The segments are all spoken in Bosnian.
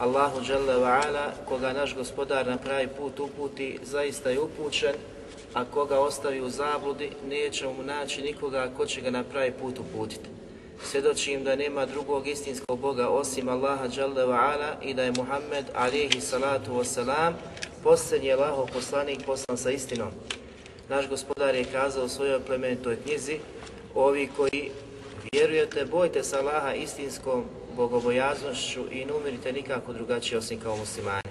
Allahu dželle ala koga naš gospodar na pravi put uputi, zaista je upućen, a koga ostavi u zabludi, neće mu naći nikoga ko će ga na pravi put uputiti. Svjedočim da nema drugog istinskog Boga osim Allaha dželle ala i da je Muhammed alihi salatu wasalam posljednji Allahov poslanik poslan sa istinom. Naš gospodar je kazao u svojoj plemenitoj knjizi, ovi koji vjerujete, bojte se Allaha istinskom bogobojaznošću i ne umirite nikako drugačije osim kao muslimani.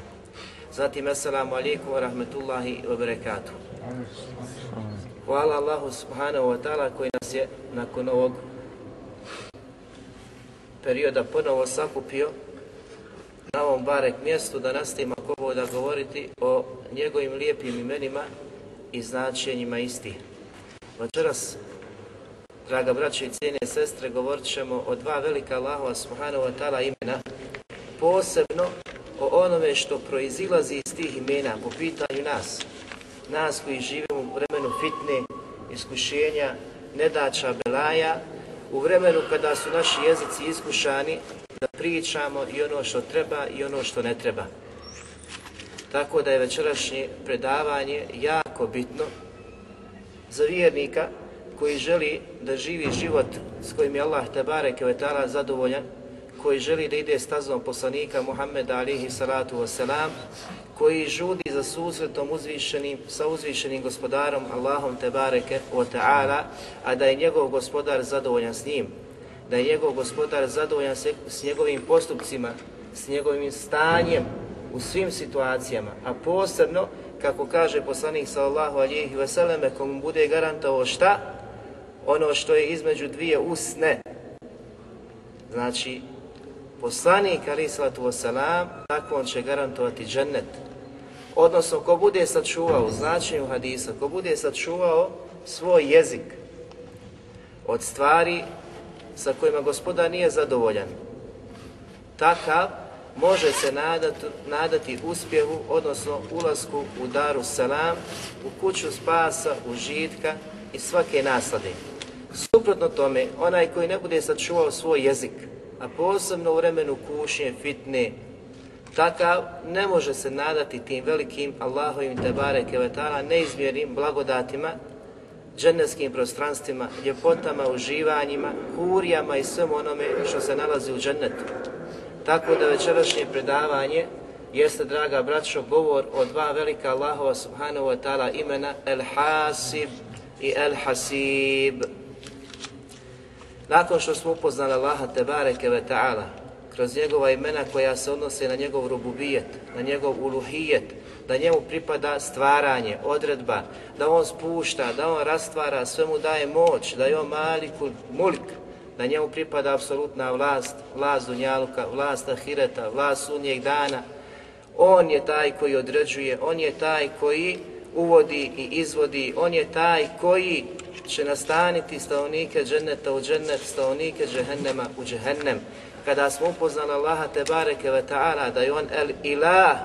Zatim, assalamu alaikum wa rahmetullahi wa barakatuhu. Hvala Allahu subhanahu wa ta'ala koji nas je nakon ovog perioda ponovo sakupio na ovom barek mjestu da nastavimo k'ovo da govoriti o njegovim lijepim imenima i značenjima istih. Večeras Draga braće i cijene sestre, govorit ćemo o dva velika Allahova subhanahu wa ta'ala imena, posebno o onome što proizilazi iz tih imena po pitanju nas, nas koji živimo u vremenu fitne, iskušenja, nedača, belaja, u vremenu kada su naši jezici iskušani, da pričamo i ono što treba i ono što ne treba. Tako da je večerašnje predavanje jako bitno za vjernika koji želi da živi život s kojim je Allah Tebare kevetala zadovoljan, koji želi da ide stazom poslanika Muhammeda alihi salatu wasalam, koji žudi za susretom uzvišenim, sa uzvišenim gospodarom Allahom Tebareke o Ta'ala, a da je njegov gospodar zadovoljan s njim, da je njegov gospodar zadovoljan s njegovim postupcima, s njegovim stanjem u svim situacijama, a posebno, kako kaže poslanik sallallahu alihi wasalam, komu bude garantao šta? ono što je između dvije usne. Znači, poslanik ali salatu wasalam, tako on će garantovati džennet. Odnosno, ko bude sačuvao, znači u značenju hadisa, ko bude sačuvao svoj jezik od stvari sa kojima gospoda nije zadovoljan, takav može se nadati, nadati uspjehu, odnosno ulasku u daru salam, u kuću spasa, užitka, i svake naslade. Suprotno tome, onaj koji ne bude sačuvao svoj jezik, a posebno u vremenu kušnje, fitne, takav ne može se nadati tim velikim Allahovim tebare kevetala neizmjernim blagodatima, dženevskim prostranstvima, ljepotama, uživanjima, kurijama i svemu onome što se nalazi u džennetu. Tako da večerašnje predavanje jeste, draga braćo, govor o dva velika Allahova subhanahu wa ta'ala imena El Hasib i El Hasib. Nakon što smo upoznali Allaha Tebareke ve Ta'ala, kroz njegova imena koja se odnose na njegov rububijet, na njegov uluhijet, da njemu pripada stvaranje, odredba, da on spušta, da on rastvara, sve mu daje moć, da je on malikul mulk, da njemu pripada apsolutna vlast, vlast Dunjaluka, vlast Ahireta, vlast sunnijeg dana. On je taj koji određuje, on je taj koji uvodi i izvodi, on je taj koji će nastaniti stanovnike dženneta u džennet, stanovnike džehennema u džehennem. Kada smo upoznali Allaha Tebareke ve ta'ala da je on el ilah,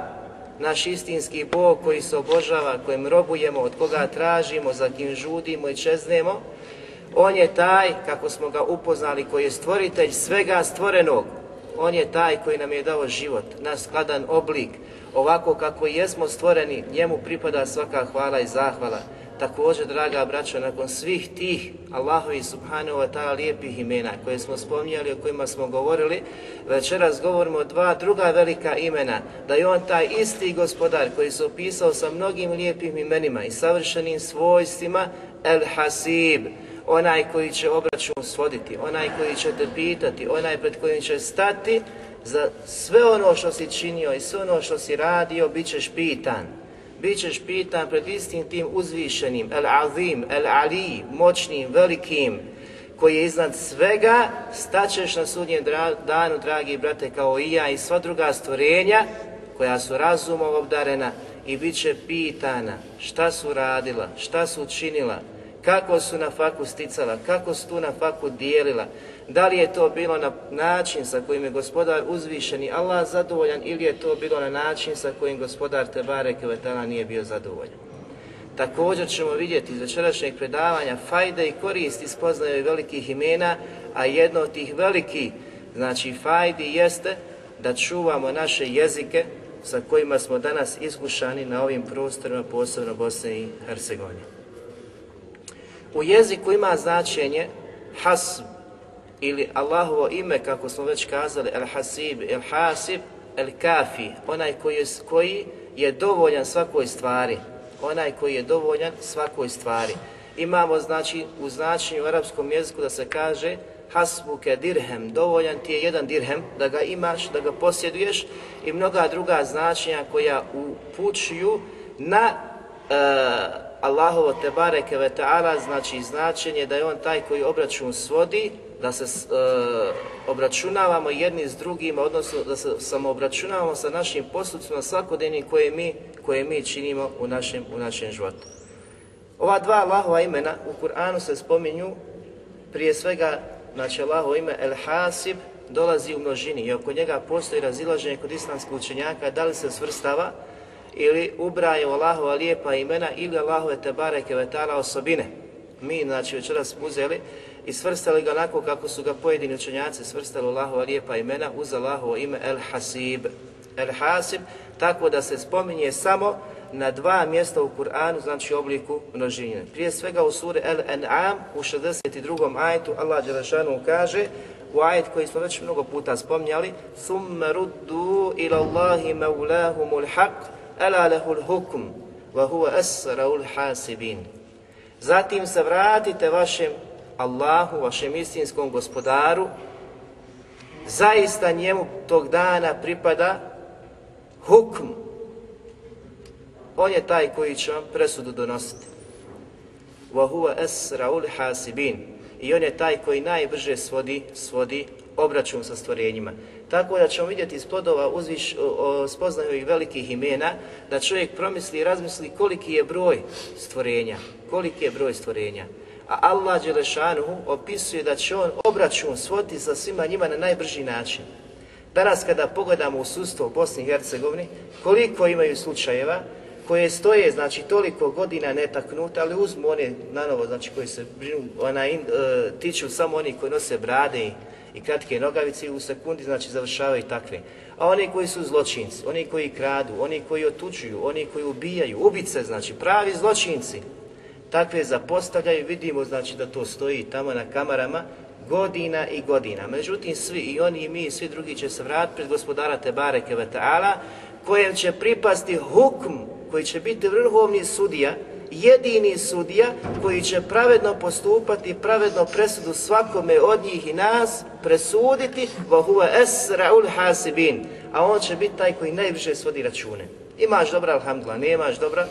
naš istinski Bog koji se obožava, kojem robujemo, od koga tražimo, za kim žudimo i čeznemo, on je taj, kako smo ga upoznali, koji je stvoritelj svega stvorenog, on je taj koji nam je dao život, naš skladan oblik, ovako kako jesmo stvoreni, njemu pripada svaka hvala i zahvala. Također, draga braća, nakon svih tih Allahovi subhanahu wa ta'ala lijepih imena koje smo spominjali, o kojima smo govorili, večeras govorimo o dva druga velika imena, da je on taj isti gospodar koji se opisao sa mnogim lijepim imenima i savršenim svojstvima El Hasib, onaj koji će obračun svoditi, onaj koji će te pitati, onaj pred kojim će stati, za sve ono što si činio i sve ono što si radio, bit ćeš pitan. Bićeš pitan pred istim tim uzvišenim, el azim, el ali, moćnim, velikim, koji je iznad svega, staćeš na sudnjem danu, dragi brate, kao i ja i sva druga stvorenja koja su razumom obdarena i bit će pitana šta su radila, šta su učinila, kako su na faku sticala, kako su tu na faku dijelila, da li je to bilo na način sa kojim je gospodar uzvišeni Allah zadovoljan ili je to bilo na način sa kojim gospodar Tebare Kvetala nije bio zadovoljan. Također ćemo vidjeti iz večerašnjeg predavanja fajde i korist iz velikih imena, a jedno od tih velikih, znači fajdi jeste da čuvamo naše jezike sa kojima smo danas iskušani na ovim prostorima, posebno Bosne i Hercegovine. U jeziku ima značenje hasb ili Allahovo ime, kako smo već kazali, el hasib, el hasib, el kafi, onaj koji je, koji je dovoljan svakoj stvari, onaj koji je dovoljan svakoj stvari. Imamo znači u značenju u arapskom jeziku da se kaže hasbuke dirhem, dovoljan ti je jedan dirhem da ga imaš, da ga posjeduješ i mnoga druga značenja koja upućuju na e, Allahovo bareke ve ta'ala znači značenje da je on taj koji obračun svodi, da se e, obračunavamo jedni s drugima, odnosno da se obračunavamo sa našim postupcima svakodnevnim koje mi, koje mi činimo u našem, u našem životu. Ova dva Allahova imena u Kur'anu se spominju prije svega, znači Allahovo ime El Hasib dolazi u množini i oko njega postoji razilaženje kod islamskog učenjaka da li se svrstava ili ubraju Allahova lijepa imena ili Allahove tebareke vetala osobine. Mi, znači, večeras uzeli i svrstali ga onako kako su ga pojedini učenjaci svrstali Allahova lijepa imena uz Allahovo ime El Hasib. El Hasib, tako da se spominje samo na dva mjesta u Kur'anu, znači u obliku množine. Prije svega u suri El En'am u 62. ajtu Allah Đelešanu kaže u ajet koji smo već mnogo puta spominjali, ثُمَّ رُدُّوا إِلَى اللَّهِ مَوْلَاهُمُ ala lehul hukum, wa huwa asraul hasibin. Zatim se vratite vašem Allahu, vašem istinskom gospodaru, zaista njemu tog dana pripada hukm. On je taj koji će vam presudu donositi. وَهُوَ asraul hasibin I on je taj koji najbrže svodi, svodi obračun sa stvorenjima. Tako da ćemo vidjeti iz plodova uzviš, spoznaju ovih velikih imena, da čovjek promisli i razmisli koliki je broj stvorenja, koliki je broj stvorenja. A Allah Đelešanu opisuje da će on obračun svoti sa svima njima na najbrži način. Danas kada pogledamo u sustvo Bosni i Hercegovini, koliko imaju slučajeva koje stoje, znači, toliko godina netaknuta, ali uzmu one novo znači, koji se ona, e, tiču samo oni koji nose brade i i kratke nogavice u sekundi znači završavaju takve. A oni koji su zločinci, oni koji kradu, oni koji otuđuju, oni koji ubijaju, ubice znači pravi zločinci, takve zapostavljaju, vidimo znači da to stoji tamo na kamarama godina i godina. Međutim, svi i oni i mi i svi drugi će se vratiti pred gospodara Tebare Veteala, kojem će pripasti hukm koji će biti vrhovni sudija jedini sudija koji će pravedno postupati pravedno presudu svakome od njih i nas presuditi vahuva esraul hasibin a on će biti taj koji najviše svodi račune imaš dobra alhamdulillah nemaš dobra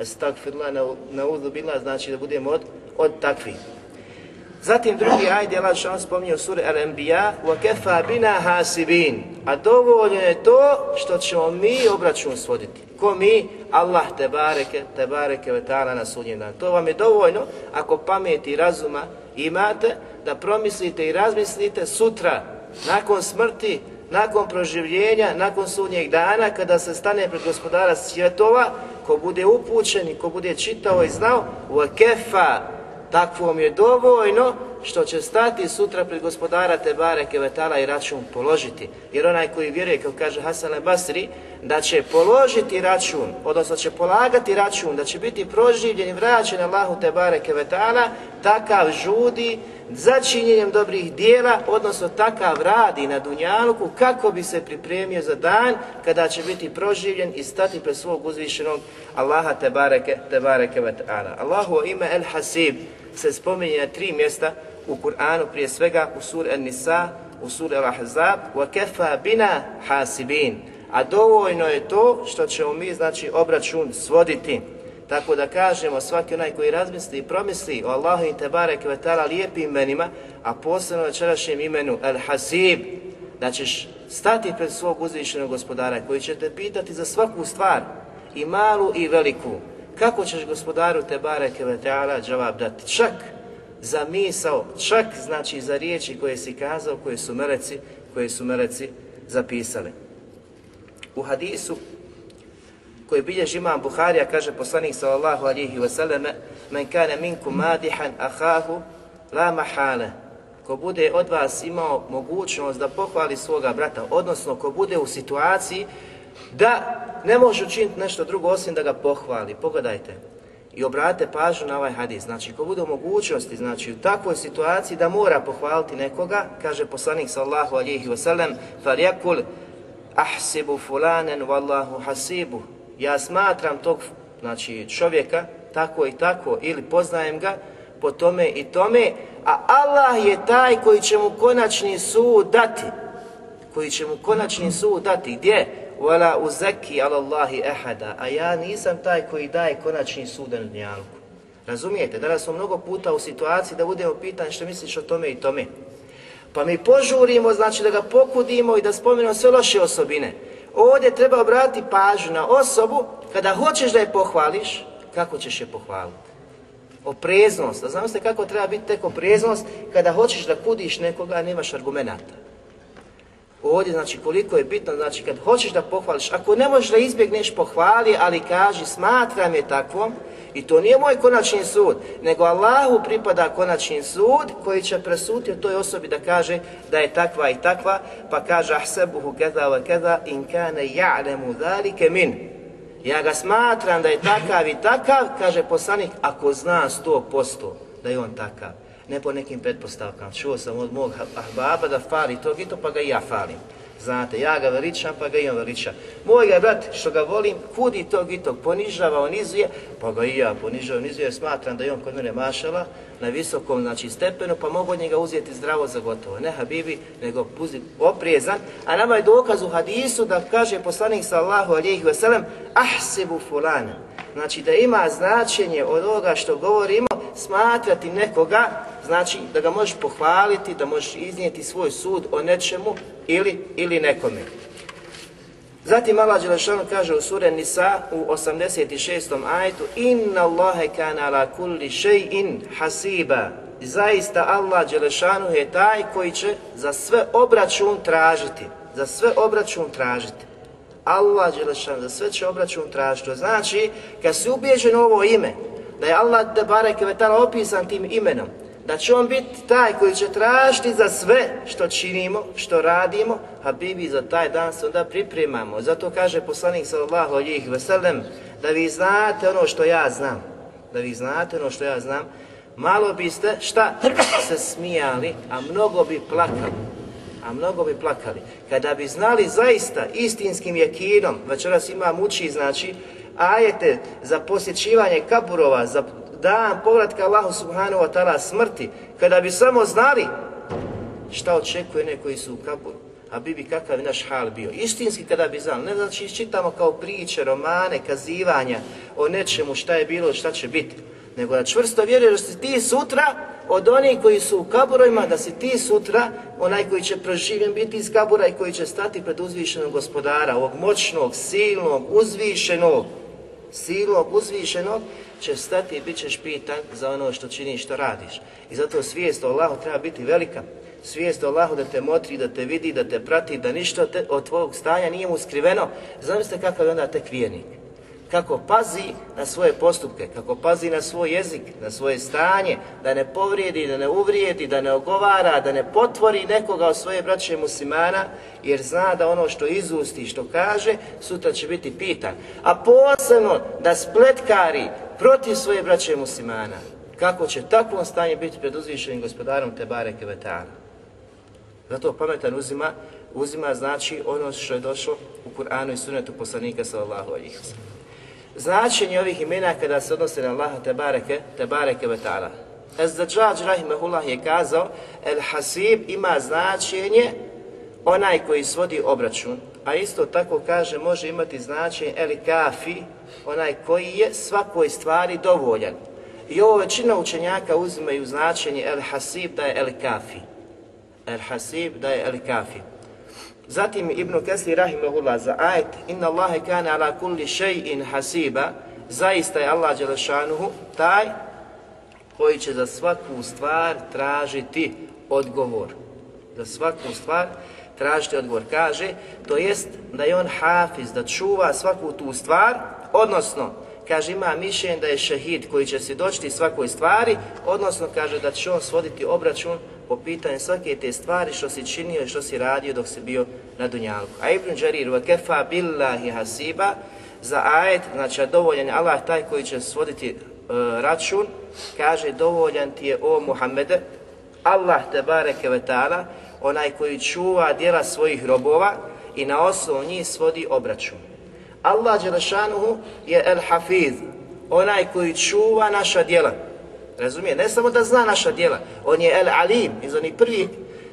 astagfirullah, na, na uzu znači da budemo od, od takvih Zatim drugi Allah što vam spominje u suri Al-Anbiya وَكَفَا بِنَا A dovoljno je to što ćemo mi obračun svoditi. Ko mi? Allah te bareke, te bareke ta'ala na To vam je dovoljno ako pameti i razuma imate da promislite i razmislite sutra, nakon smrti, nakon proživljenja, nakon sudnjeg dana, kada se stane pred gospodara svjetova, ko bude upućen i ko bude čitao i znao, وَكَفَا takvom je dovoljno što će stati sutra pred gospodara Tebare Kevetala i račun položiti. Jer onaj koji vjeruje, kao kaže Hasan basri da će položiti račun, odnosno će polagati račun, da će biti proživljen i vraćen Allahu Tebare Kevetana, takav žudi za činjenjem dobrih dijela, odnosno takav radi na Dunjaluku kako bi se pripremio za dan kada će biti proživljen i stati pred svog uzvišenog Allaha te tebareke Allahu ime El Hasib, se spominje na tri mjesta u Kur'anu, prije svega u sur An-Nisa, u sur Al-Ahzab, kefa bina hasibin, A dovoljno je to što ćemo mi znači obračun svoditi. Tako da kažemo svaki onaj koji razmisli i promisli o Allahu i Tebare Kvetala lijepim imenima, a posebno večerašnjem imenu Al-Hasib, da ćeš stati pred svog uzvišenog gospodara koji će te pitati za svaku stvar, i malu i veliku. Kako ćeš gospodaru te bareke ve dati? Čak za misao, čak znači za riječi koje si kazao, koje su meleci koje su meleci zapisali. U hadisu koji bilježi imam Buharija, kaže poslanik sallallahu alihi wasallame, men kane minkum madihan ahahu la mahale. Ko bude od vas imao mogućnost da pohvali svoga brata, odnosno ko bude u situaciji da ne može učiniti nešto drugo osim da ga pohvali. Pogledajte i obrate pažnju na ovaj hadis. Znači, ko bude u mogućnosti, znači u takvoj situaciji da mora pohvaliti nekoga, kaže poslanik sallahu alihi wasallam, faljekul ahsibu fulanen wallahu hasibu. Ja smatram tog znači, čovjeka tako i tako ili poznajem ga po tome i tome, a Allah je taj koji će mu konačni sud dati koji će mu konačni sud dati. Gdje? Vala عَلَى اللَّهِ ehada, a ja nisam taj koji daje konačni sud na Razumijete, danas smo mnogo puta u situaciji da budemo pitani što misliš o tome i tome. Pa mi požurimo, znači da ga pokudimo i da spomenemo sve loše osobine. Ovdje treba obratiti pažnju na osobu, kada hoćeš da je pohvališ, kako ćeš je pohvaliti. Opreznost, a znam kako treba biti tek opreznost kada hoćeš da kudiš nekoga, a nemaš argumenata. Ovdje znači koliko je bitno, znači kad hoćeš da pohvališ, ako ne možeš da izbjegneš pohvali, ali kaži smatram je takvom i to nije moj konačni sud, nego Allahu pripada konačni sud koji će presuditi toj osobi da kaže da je takva i takva, pa kaže ahsebuhu kada wa kada in kane ja'lemu zalike min. Ja ga smatram da je takav i takav, kaže poslanik, ako zna sto posto da je on takav ne po nekim pretpostavkama. Čuo sam od mog ahbaba da fali tog gito pa ga i ja falim. Znate, ja ga veličam, pa ga i on veliča. Moj ga brat, što ga volim, kudi tog i tog, ponižava, on pa ga i ja ponižavam, on smatram da je on kod mene mašala, na visokom znači, stepenu, pa mogu od njega uzeti zdravo za gotovo. Ne Habibi, nego puzi oprezan. A nama je dokaz u hadisu da kaže poslanik sallahu alijih veselem ahsebu fulana. Znači da ima značenje od ovoga što govorimo, smatrati nekoga, znači da ga možeš pohvaliti, da možeš iznijeti svoj sud o nečemu ili, ili nekome. Zatim Allah kaže u sure Nisa u 86. ajetu Inna Allahe kana ala kulli hasiba Zaista Allah Đelešanu je taj koji će za sve obračun tražiti. Za sve obračun tražiti. Allah za sve će obračun tražiti. To znači, kad si ubijeđen ovo ime, da je Allah Debarek Vetala opisan tim imenom, da će on biti taj koji će tražiti za sve što činimo, što radimo, a bi za taj dan se onda pripremamo. Zato kaže poslanik sallallahu ve sellem da vi znate ono što ja znam, da vi znate ono što ja znam, malo biste šta se smijali, a mnogo bi plakali. A mnogo bi plakali. Kada bi znali zaista istinskim jekinom, večeras imam uči, znači, ajete za posjećivanje kaburova, za dan povratka Allahu subhanahu wa ta'ala smrti, kada bi samo znali šta očekuje neko koji su u kaburu, a bi bi kakav je naš hal bio. Istinski kada bi znali, ne znači čitamo kao priče, romane, kazivanja o nečemu šta je bilo, šta će biti, nego da čvrsto vjeruješ da si ti sutra od onih koji su u kaburojima, da si ti sutra onaj koji će proživjen biti iz kabura i koji će stati pred uzvišenog gospodara, ovog moćnog, silnog, uzvišenog, silnog, uzvišenog, će stati i bit ćeš pitan za ono što činiš, što radiš. I zato svijest o Allahu treba biti velika. Svijest o Allahu da te motri, da te vidi, da te prati, da ništa te, od tvog stanja nije mu skriveno. Zamislite kakav je onda tek vjernik. Kako pazi na svoje postupke, kako pazi na svoj jezik, na svoje stanje, da ne povrijedi, da ne uvrijedi, da ne ogovara, da ne potvori nekoga od svoje braće muslimana, jer zna da ono što izusti, što kaže, sutra će biti pitan. A posebno da spletkari, protiv svoje braće muslimana, kako će takvom stanje biti pred uzvišenim gospodarom Tebare Kevetana. Zato pametan uzima, uzima znači ono što je došlo u Kur'anu i sunetu poslanika sallallahu alaihi Značenje ovih imena kada se odnose na Allaha Tebareke, Tebareke Vetala. za Ezdađađ Rahimahullah je kazao, El Hasib ima značenje onaj koji svodi obračun, a isto tako kaže može imati značenje El Kafi, onaj koji je svakoj stvari dovoljan. I ovo većina učenjaka uzimaju značenje El Hasib da je El Kafi. El Hasib da je El Kafi. Zatim Ibn Kesli Rahimahullah za ajet Inna Allahe kana ala kulli šeji'in hasiba Zaista je Allah Đelešanuhu taj koji će za svaku stvar tražiti odgovor. Za svaku stvar tražiti odgovor. Kaže, to jest da je on hafiz, da čuva svaku tu stvar Odnosno, kaže ima mišljenje da je šehid koji će doći svakoj stvari, odnosno kaže da će on svoditi obračun po pitanju svake te stvari što si činio i što si radio dok si bio na Dunjalku. A Ibn Đarir, kefa billahi hasiba, za ajet, znači dovoljan je Allah taj koji će svoditi e, račun, kaže dovoljan ti je o Muhammede, Allah te bareke ta'ala, onaj koji čuva djela svojih robova i na osnovu njih svodi obračun. Allah Đelešanuhu je El Hafiz, onaj koji čuva naša djela. Razumije? Ne samo da zna naša djela, on je El Alim, iz onih prvih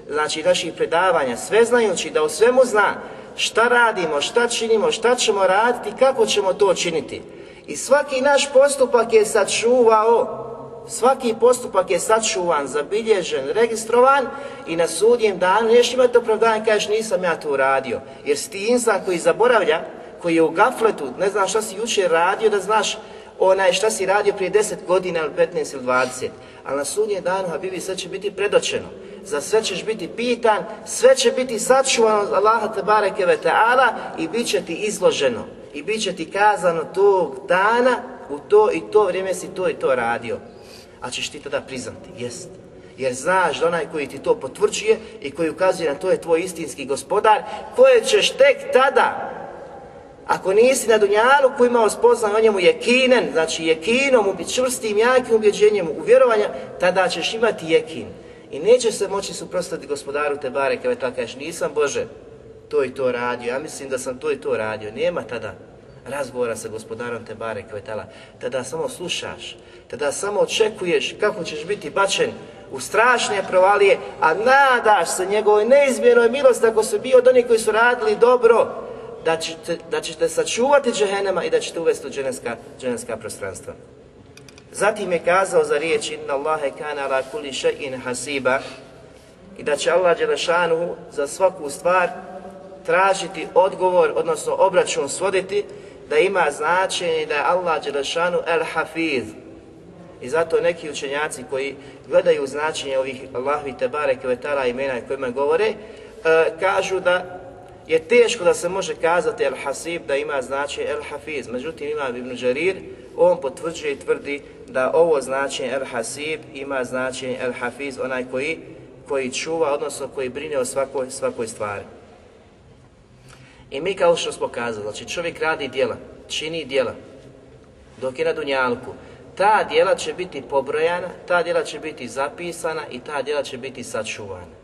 znači, naših predavanja, sve znajući da o svemu zna šta radimo, šta činimo, šta ćemo raditi, kako ćemo to činiti. I svaki naš postupak je sačuvao, svaki postupak je sačuvan, zabilježen, registrovan i na sudjem danu nešto imati opravdanje, kažeš nisam ja to uradio. Jer si ti insan koji zaboravlja koji je u gafletu, ne znam šta si jučer radio, da znaš onaj šta si radio prije 10 godina ili 15 ili 20. Ali na sudnje danu, Habibi, sve će biti predočeno. Za sve ćeš biti pitan, sve će biti sačuvano od Allaha Tebareke ve Ta'ala i bit će ti izloženo. I bit će ti kazano tog dana, u to i to vrijeme si to i to radio. A ćeš ti tada priznati, jest. Jer znaš da onaj koji ti to potvrđuje i koji ukazuje na to je tvoj istinski gospodar, koje ćeš tek tada ako nisi na koji imao spoznan o njemu jekinen, znači jekinom, čvrstim, jakim ubjeđenjem u vjerovanja, tada ćeš imati jekin. I neće se moći suprostati gospodaru te bare kada ovaj tako kažeš, nisam Bože, to i to radio, ja mislim da sam to i to radio. Nema tada razgovora sa gospodarom te bare kvetala. Ovaj tada samo slušaš, tada samo očekuješ kako ćeš biti bačen u strašne provalije, a nadaš se njegovoj neizmjernoj milosti ako su bio od onih koji su radili dobro, da ćete, da sačuvati džehennema i da ćete uvesti u dženevska, prostranstva. Zatim je kazao za riječ inna Allahe kana ala hasiba i da će Allah Đelešanu za svaku stvar tražiti odgovor, odnosno obračun svoditi, da ima značenje da je Allah Đelešanu el hafiz. I zato neki učenjaci koji gledaju značenje ovih Allahvi Tebare Kvetara imena kojima govore, e, kažu da je teško da se može kazati El Hasib da ima značaj El Hafiz. Međutim, ima Ibn Đarir, on potvrđuje i tvrdi da ovo značenje El Hasib ima značenje El Hafiz, onaj koji, koji čuva, odnosno koji brine o svakoj, svakoj stvari. I mi kao što smo kazali, znači čovjek radi djela, čini dijela, dok je na Dunjalku. Ta djela će biti pobrojana, ta djela će biti zapisana i ta djela će biti sačuvana.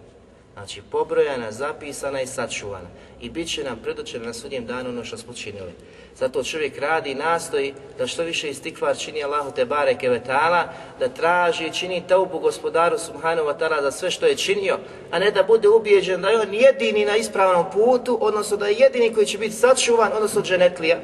Znači pobrojana, zapisana i sačuvana i bit će nam predočeno na sudnjem danu ono što smo činili. Zato čovjek radi i nastoji da što više istikvar čini Allahu te bare vetala, da traži i čini taubu gospodaru sumhanu wa za sve što je činio, a ne da bude ubijeđen da je on jedini na ispravnom putu, odnosno da je jedini koji će biti sačuvan, odnosno dženetlija.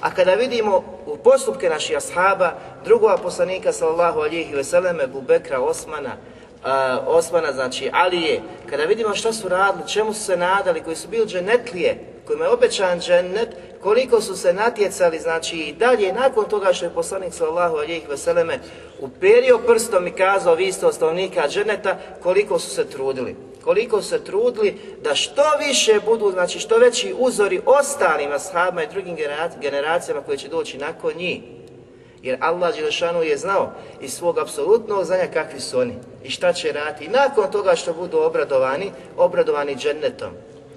A kada vidimo u postupke naših ashaba, drugova poslanika sallallahu alihi veseleme, Bubekra Osmana, E, Osmana, znači je kada vidimo što su radili, čemu su se nadali, koji su bili dženetlije, kojima je obećan dženet, koliko su se natjecali, znači i dalje, nakon toga što je poslanik sallahu alijih veseleme uperio prstom i kazao vi ste ostavnika dženeta, koliko su se trudili. Koliko su se trudili da što više budu, znači što veći uzori ostalim ashabima i drugim generacijama koje će doći nakon njih. Jer Allah je znao iz svog apsolutnog znanja kakvi su oni i šta će raditi. I nakon toga što budu obradovani, obradovani džennetom.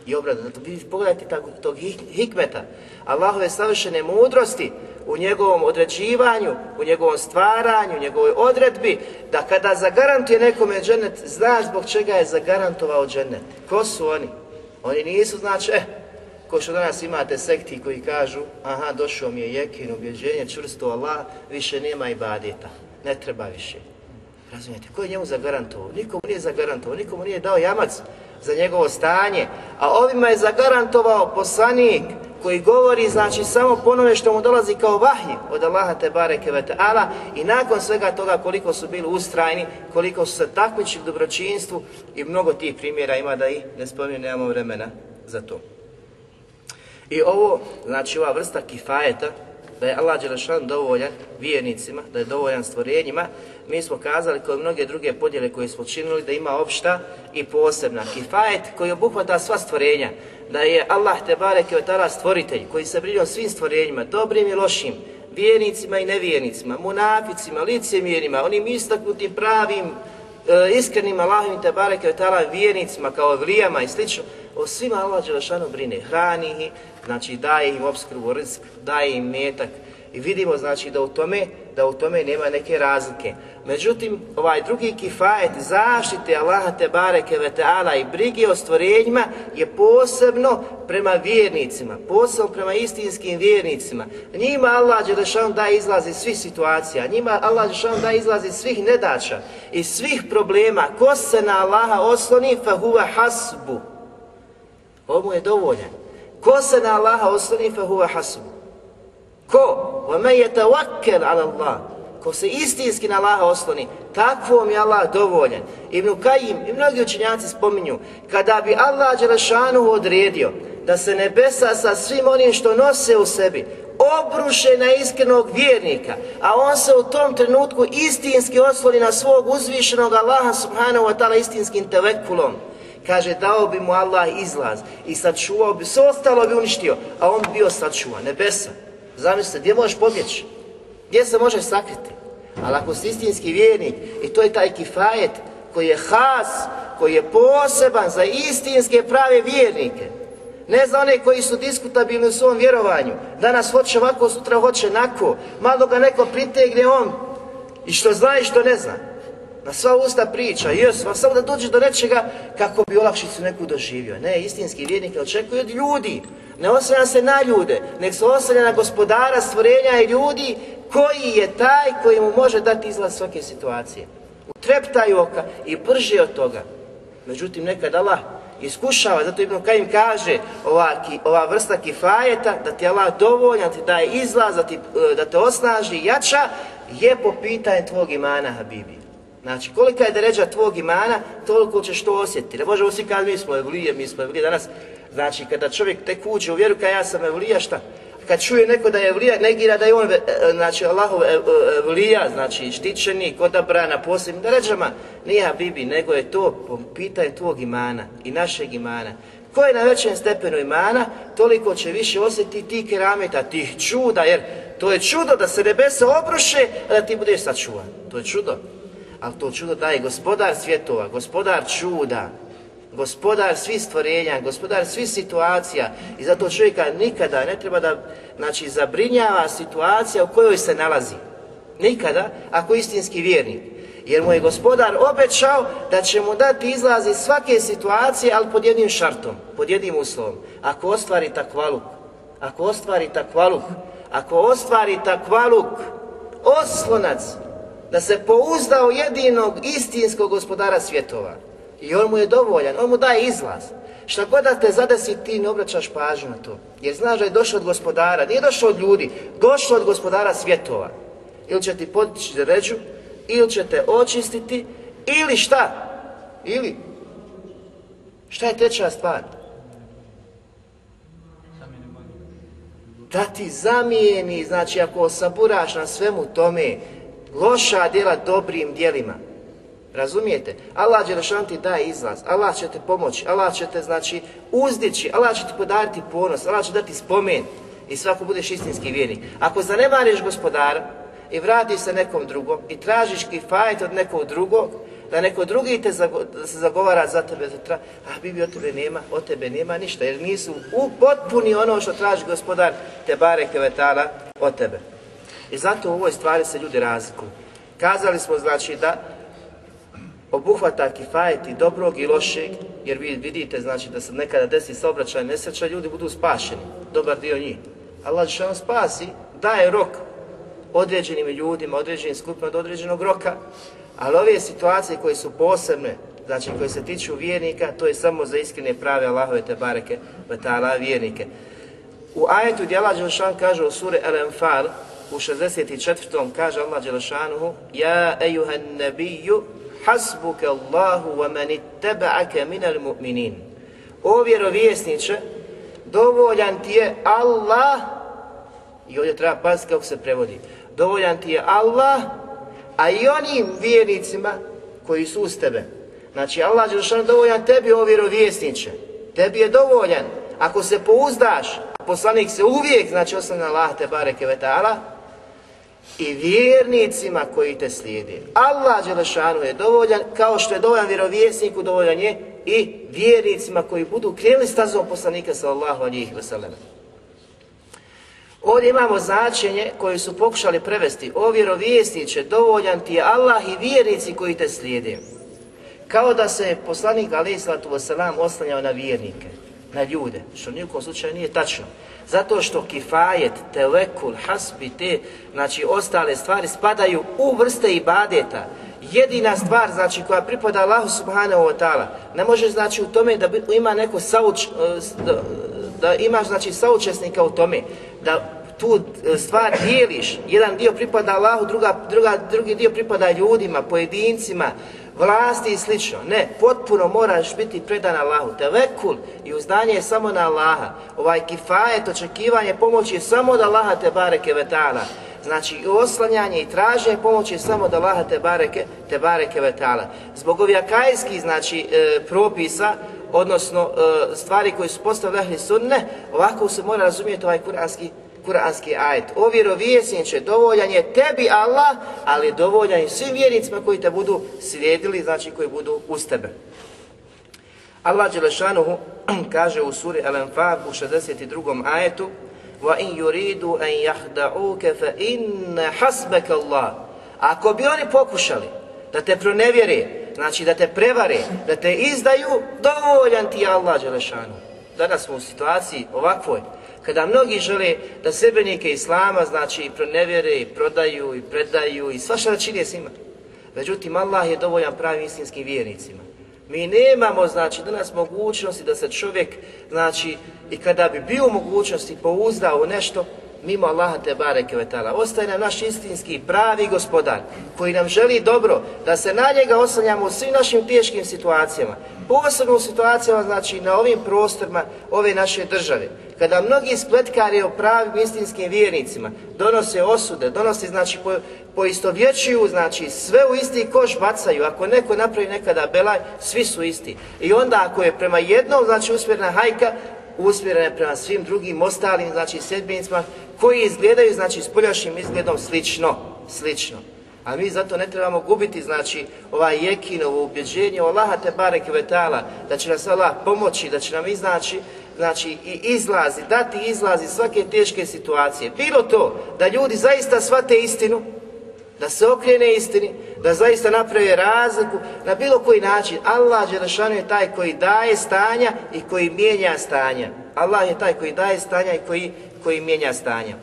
I obradovani. Pogledajte tako, tog hikmeta, Allahove savršene mudrosti u njegovom određivanju, u njegovom stvaranju, u njegovoj odredbi, da kada zagarantuje nekome džennet, zna zbog čega je zagarantovao džennet. Ko su oni? Oni nisu znači, eh, Ko što danas imate sekti koji kažu, aha, došao mi je jekin, ubjeđenje, čvrsto Allah, više nema ibadeta, ne treba više. Razumijete, ko je njemu zagarantovao? Nikomu nije zagarantovao, nikomu nije dao jamac za njegovo stanje, a ovima je zagarantovao poslanik koji govori znači samo ponove što mu dolazi kao vahji od Allaha te bareke ve ta'ala i nakon svega toga koliko su bili ustrajni, koliko su se takmičili u dobročinstvu i mnogo tih primjera ima da i ne spominu, nemamo vremena za to. I ovo, znači ova vrsta kifajeta, da je Allah Đelešan dovoljan vijenicima, da je dovoljan stvorenjima, mi smo kazali kao mnoge druge podjele koje smo činili da ima opšta i posebna. Kifajet koji obuhvata sva stvorenja, da je Allah te bareke stvoritelj koji se brine o svim stvorenjima, dobrim i lošim, vjernicima i nevijenicima, munaficima, licemjerima, onim istaknutim pravim, iskrenima, iskrenim te bareke vjernicima kao vlijama i slično o svima Allah Đelešanu brine, hrani ih, znači daje im obskrbu, rizk, daje im metak. I vidimo znači da u tome, da u tome nema neke razlike. Međutim, ovaj drugi kifajet zaštite Allaha te bareke i brige o stvorenjima je posebno prema vjernicima, posebno prema istinskim vjernicima. Njima Allah Đelešanu daje izlazi svih situacija, njima Allah Đelešanu daje izlazi svih nedača i svih problema. Ko se na Allaha osloni, fa huva hasbu ovo je dovoljan. Ko se na Allaha osloni, fa huwa hasbu. Ko? Wa tawakkel ala Allah. Ko se istinski na Allaha osloni, takvom je Allah dovoljan. Ibn Kajim i mnogi učenjaci spominju, kada bi Allah Đelešanu odredio da se nebesa sa svim onim što nose u sebi obruše na iskrenog vjernika, a on se u tom trenutku istinski osloni na svog uzvišenog Allaha subhanahu wa ta'ala istinskim tevekulom, Kaže, dao bi mu Allah izlaz i sačuvao bi, sve ostalo bi uništio, a on bi bio sačuvan, nebesa. Zamislite, gdje možeš pobjeći? Gdje se možeš sakriti? Ali ako si istinski vjernik, i to je taj kifajet koji je has, koji je poseban za istinske prave vjernike, ne za one koji su diskutabilni u svom vjerovanju. Danas hoće ovako, sutra hoće nako. Malo ga neko pritegne on. I što zna i što ne zna na sva usta priča, jes, samo da dođe do nečega kako bi olakšicu neku doživio. Ne, istinski vjernik ne očekuje od ljudi, ne oslanja se na ljude, nek se oslanja na gospodara, stvorenja i ljudi koji je taj koji mu može dati izlaz svake situacije. Utreptaj oka i brži od toga. Međutim, nekad Allah iskušava, zato Ibn Kajim kaže ova, ova vrsta kifajeta, da ti Allah dovoljan, ti daje izlaz, da, e, da te osnaži, jača, je po pitanju tvog imana, Habibi. Znači, kolika je deređa tvog imana, toliko ćeš to osjetiti. Ne možemo svi kad mi smo evlije, mi smo evlije danas. Znači, kada čovjek tek uđe u vjeru, kada ja sam evlija, šta? Kad čuje neko da je evlija, negira da je on, e, e, znači, Allahov e, evlija, znači, štićenik, na posebnim deređama. Nije Habibi, nego je to pitanje tvog imana i našeg imana. Ko je na većem stepenu imana, toliko će više osjetiti tih kerameta, tih čuda, jer to je čudo da se nebesa obruše, a da ti budeš sačuvan. To je čudo ali to čudo daje gospodar svjetova, gospodar čuda, gospodar svih stvorenja, gospodar svih situacija i zato čovjeka nikada ne treba da znači, zabrinjava situacija u kojoj se nalazi. Nikada, ako istinski vjernik. Jer mu je gospodar obećao da će mu dati izlaz iz svake situacije, ali pod jednim šartom, pod jednim uslovom. Ako ostvari kvaluk, ako ostvari takvaluk, ako ostvari takvaluk, oslonac da se pouzdao jedinog istinskog gospodara svjetova. I on mu je dovoljan, on mu daje izlaz. Šta god da te zadesi, ti ne obraćaš pažnju na to. Jer znaš da je došao od gospodara, nije došao od ljudi, došao od gospodara svjetova. Ili će ti podići ređu, ili će te očistiti, ili šta? Ili? Šta je treća stvar? Da ti zamijeni, znači ako osaburaš na svemu tome, loša djela dobrim djelima. Razumijete? Allah Đelešan ti daje izlaz, Allah će te pomoći, Allah će te znači uzdići, Allah će ti podariti ponos, Allah će dati spomen i svako budeš istinski vjernik. Ako zanemariš gospodara i vratiš se nekom drugom i tražiš kifajt od nekog drugog, da neko drugi te se zagovara za tebe, a Bibi od tebe nema, od tebe nema ništa, jer nisu u potpuni ono što traži gospodar te bare kevetala od tebe. I e zato u ovoj stvari se ljudi razlikuju. Kazali smo znači da obuhvata kifajet i dobrog i lošeg, jer vi vidite znači da se nekada desi saobraćaj nesreća, ljudi budu spašeni, dobar dio njih. Allah što spasi, daje rok određenim ljudima, određenim skupima do određenog roka, ali ove situacije koje su posebne, znači koje se tiču vjernika, to je samo za iskrene prave Allahove te bareke, vjernike. U ajetu gdje Allah kaže u suri el u 64. kaže Allah Đelešanuhu Ja ejuhan nebiju hasbuke Allahu wa minal mu'minin O vjerovjesniče, dovoljan ti je Allah i ovdje treba paziti kako se prevodi dovoljan ti je Allah a i onim vjernicima koji su uz tebe znači Allah dovoljan tebi o vjerovjesniče tebi je dovoljan ako se pouzdaš a poslanik se uvijek znači osnovna Allah te bareke vetala i vjernicima koji te slijede. Allah Đelešanu je dovoljan, kao što je dovoljan vjerovjesniku, dovoljan je i vjernicima koji budu krenuli stazom poslanika sallallahu alihi wasallam. Ovdje imamo značenje koje su pokušali prevesti. O vjerovjesniče, dovoljan ti je Allah i vjernici koji te slijede. Kao da se poslanik alaihi sallatu wasallam oslanjao na vjernike na ljude, što nikom slučaju nije tačno. Zato što kifajet, telekul, hasbi, te, znači ostale stvari spadaju u vrste ibadeta. Jedina stvar, znači, koja pripada Allahu subhanahu wa ta'ala, ne može, znači, u tome da ima neko sauč, e, da, imaš, znači, saučesnika u tome, da tu e, stvar dijeliš, jedan dio pripada Allahu, druga, druga, drugi dio pripada ljudima, pojedincima, vlasti i slično. Ne, potpuno moraš biti predan Allahu. Tevekul i uzdanje je samo na Allaha. Ovaj kifajet, očekivanje pomoći je samo da Allaha te bareke vetala. Znači oslanjanje i traženje pomoći je samo da Allaha te bareke, te bareke vetala. Zbog ovih akajskih znači, e, propisa, odnosno e, stvari koje su su, sunne, ovako se mora razumjeti ovaj kuranski kuranski ajet. O će dovoljan je tebi Allah, ali dovoljan je svim vjernicima koji te budu slijedili, znači koji budu uz tebe. Allah Đelešanuhu kaže u suri Al-Anfal u 62. ajetu وَإِنْ يُرِيدُوا أَنْ يَحْدَعُوكَ Ako bi oni pokušali da te pronevjeri, znači da te prevare, da te izdaju, dovoljan ti je Allah Đelešanuhu. Danas smo u situaciji ovakvoj, kada mnogi žele da sebenike Islama, znači i pronevjere, i prodaju, i predaju, i svašta da čini s njima. Međutim, Allah je dovoljan pravim istinskim vjernicima. Mi nemamo, znači, danas mogućnosti da se čovjek, znači, i kada bi bio u mogućnosti pouzdao u nešto, mimo Allaha te bareke vetala. Ostaje nam naš istinski pravi gospodar koji nam želi dobro da se na njega oslanjamo u svim našim teškim situacijama. Posebno u situacijama znači na ovim prostorima ove naše države. Kada mnogi spletkari o pravim istinskim vjernicima donose osude, donose, znači, po, poistovjećuju, znači, sve u isti koš bacaju. Ako neko napravi nekada belaj, svi su isti. I onda ako je prema jednom, znači, usmjerena hajka, usmjerena je prema svim drugim ostalim, znači, sedbenicima, koji izgledaju, znači, s poljašnjim izgledom slično, slično. A mi zato ne trebamo gubiti, znači, ovaj jekinovo ubjeđenje Allaha te barek vetala, da će nas Allah pomoći, da će nam iznaći znači i izlazi, dati izlazi svake teške situacije. Bilo to da ljudi zaista shvate istinu, da se okrene istini, da zaista naprave razliku na bilo koji način. Allah Đelešanu je taj koji daje stanja i koji mijenja stanja. Allah je taj koji daje stanja i koji, koji mijenja stanja.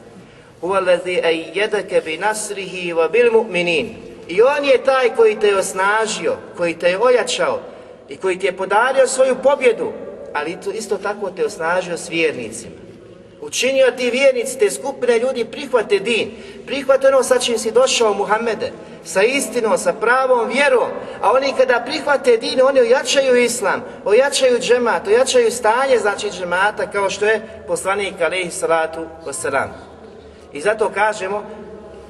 I on je taj koji te je osnažio, koji te je ojačao i koji ti je podario svoju pobjedu ali isto tako te osnažio s vjernicima. Učinio ti vjernici, te skupine ljudi prihvate din, prihvate ono sa čim si došao Muhammede, sa istinom, sa pravom vjerom, a oni kada prihvate din, oni ojačaju islam, ojačaju džemat, ojačaju stanje, znači džemata, kao što je poslanik alaihi salatu wasalam. I zato kažemo,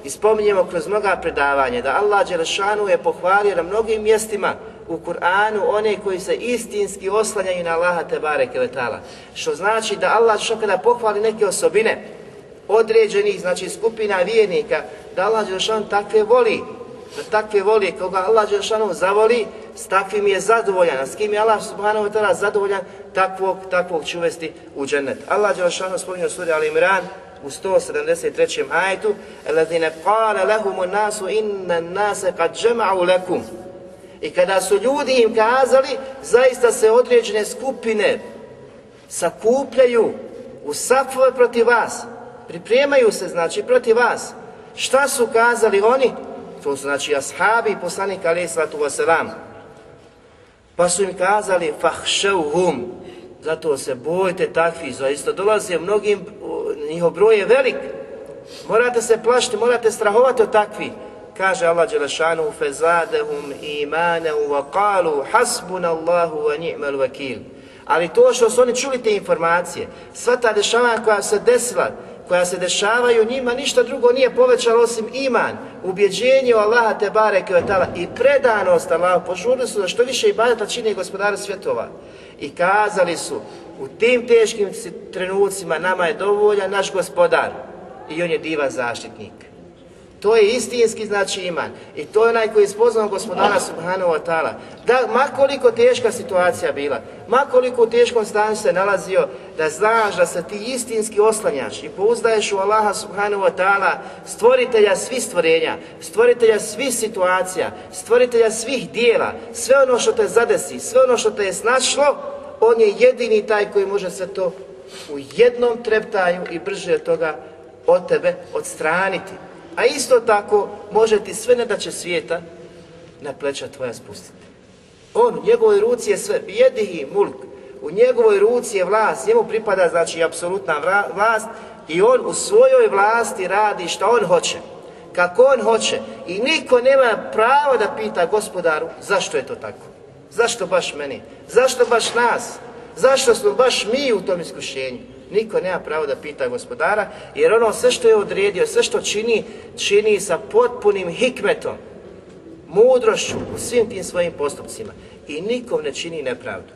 i spominjemo kroz mnoga predavanja, da Allah Đelešanu je pohvalio na mnogim mjestima u Kur'anu one koji se istinski oslanjaju na Allaha Tebare Kevetala. Što znači da Allah što kada pohvali neke osobine određenih, znači skupina vjernika, da Allah takve voli, da takve voli, koga Allah zavoli, s takvim je zadovoljan, a s kim je Allah Subhanahu zadovoljan, takvog, takvog će uvesti u džennet. Allah Đelšanu spominje u suri Al Imran, u 173. ajetu, الَّذِينَ قَالَ لَهُمُ النَّاسُ إِنَّ النَّاسَ قَدْ جَمَعُوا لَكُمْ i kada su ljudi im kazali, zaista se određene skupine sakupljaju u safove protiv vas, pripremaju se znači protiv vas. Šta su kazali oni? To su znači ashabi i poslanik vas sallatu vaselam. Pa su im kazali hum, zato se bojte takvi, zaista dolaze mnogim, njihov broj je velik. Morate se plašiti, morate strahovati od takvih. Kaže Allah Đelešanu فَزَادَهُمْ إِمَانَهُ وَقَالُوا حَسْبُنَ اللَّهُ وَنِعْمَ الْوَكِيلُ Ali to što su oni čuli te informacije, sva ta dešavanja koja se desila, koja se dešavaju njima, ništa drugo nije povećalo osim iman, ubjeđenje u Allaha te bareke i predanost Allahu, požurili su da što više ibadeta čini gospodara svjetova. I kazali su, u tim teškim trenucima nama je dovoljan naš gospodar i on je divan zaštitnik. To je istinski znači iman. I to je onaj koji je spoznao gospodana Subhanahu wa ta'ala. Da, makoliko teška situacija bila, makoliko u teškom stanju se nalazio, da znaš da se ti istinski oslanjaš i pouzdaješ u Allaha Subhanahu wa ta'ala, stvoritelja svih stvorenja, stvoritelja svih situacija, stvoritelja svih dijela, sve ono što te zadesi, sve ono što te je snašlo, on je jedini taj koji može se to u jednom treptaju i brže od toga od tebe odstraniti. A isto tako može ti sve će svijeta na pleća tvoja spustiti. On, u njegovoj ruci je sve, i mulk, u njegovoj ruci je vlast, njemu pripada znači apsolutna vlast i on u svojoj vlasti radi što on hoće, kako on hoće i niko nema pravo da pita gospodaru zašto je to tako, zašto baš meni, zašto baš nas, zašto smo baš mi u tom iskušenju. Niko nema pravo da pita gospodara, jer ono sve što je odredio, sve što čini, čini sa potpunim hikmetom, mudrošću u svim tim svojim postupcima. I nikom ne čini nepravdu.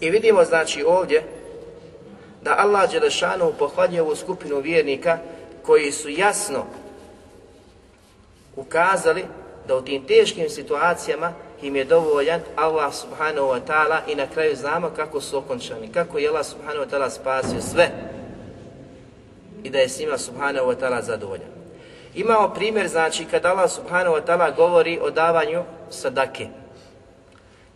I vidimo znači ovdje da Allah Đelešanu pohvaljuje ovu skupinu vjernika koji su jasno ukazali da u tim teškim situacijama im je dovoljan Allah subhanahu wa ta'ala i na kraju znamo kako su okončani, kako je Allah subhanahu wa ta'ala spasio sve i da je s njima subhanahu wa ta'ala zadovoljan. Imamo primjer, znači, kad Allah subhanahu wa ta'ala govori o davanju sadake.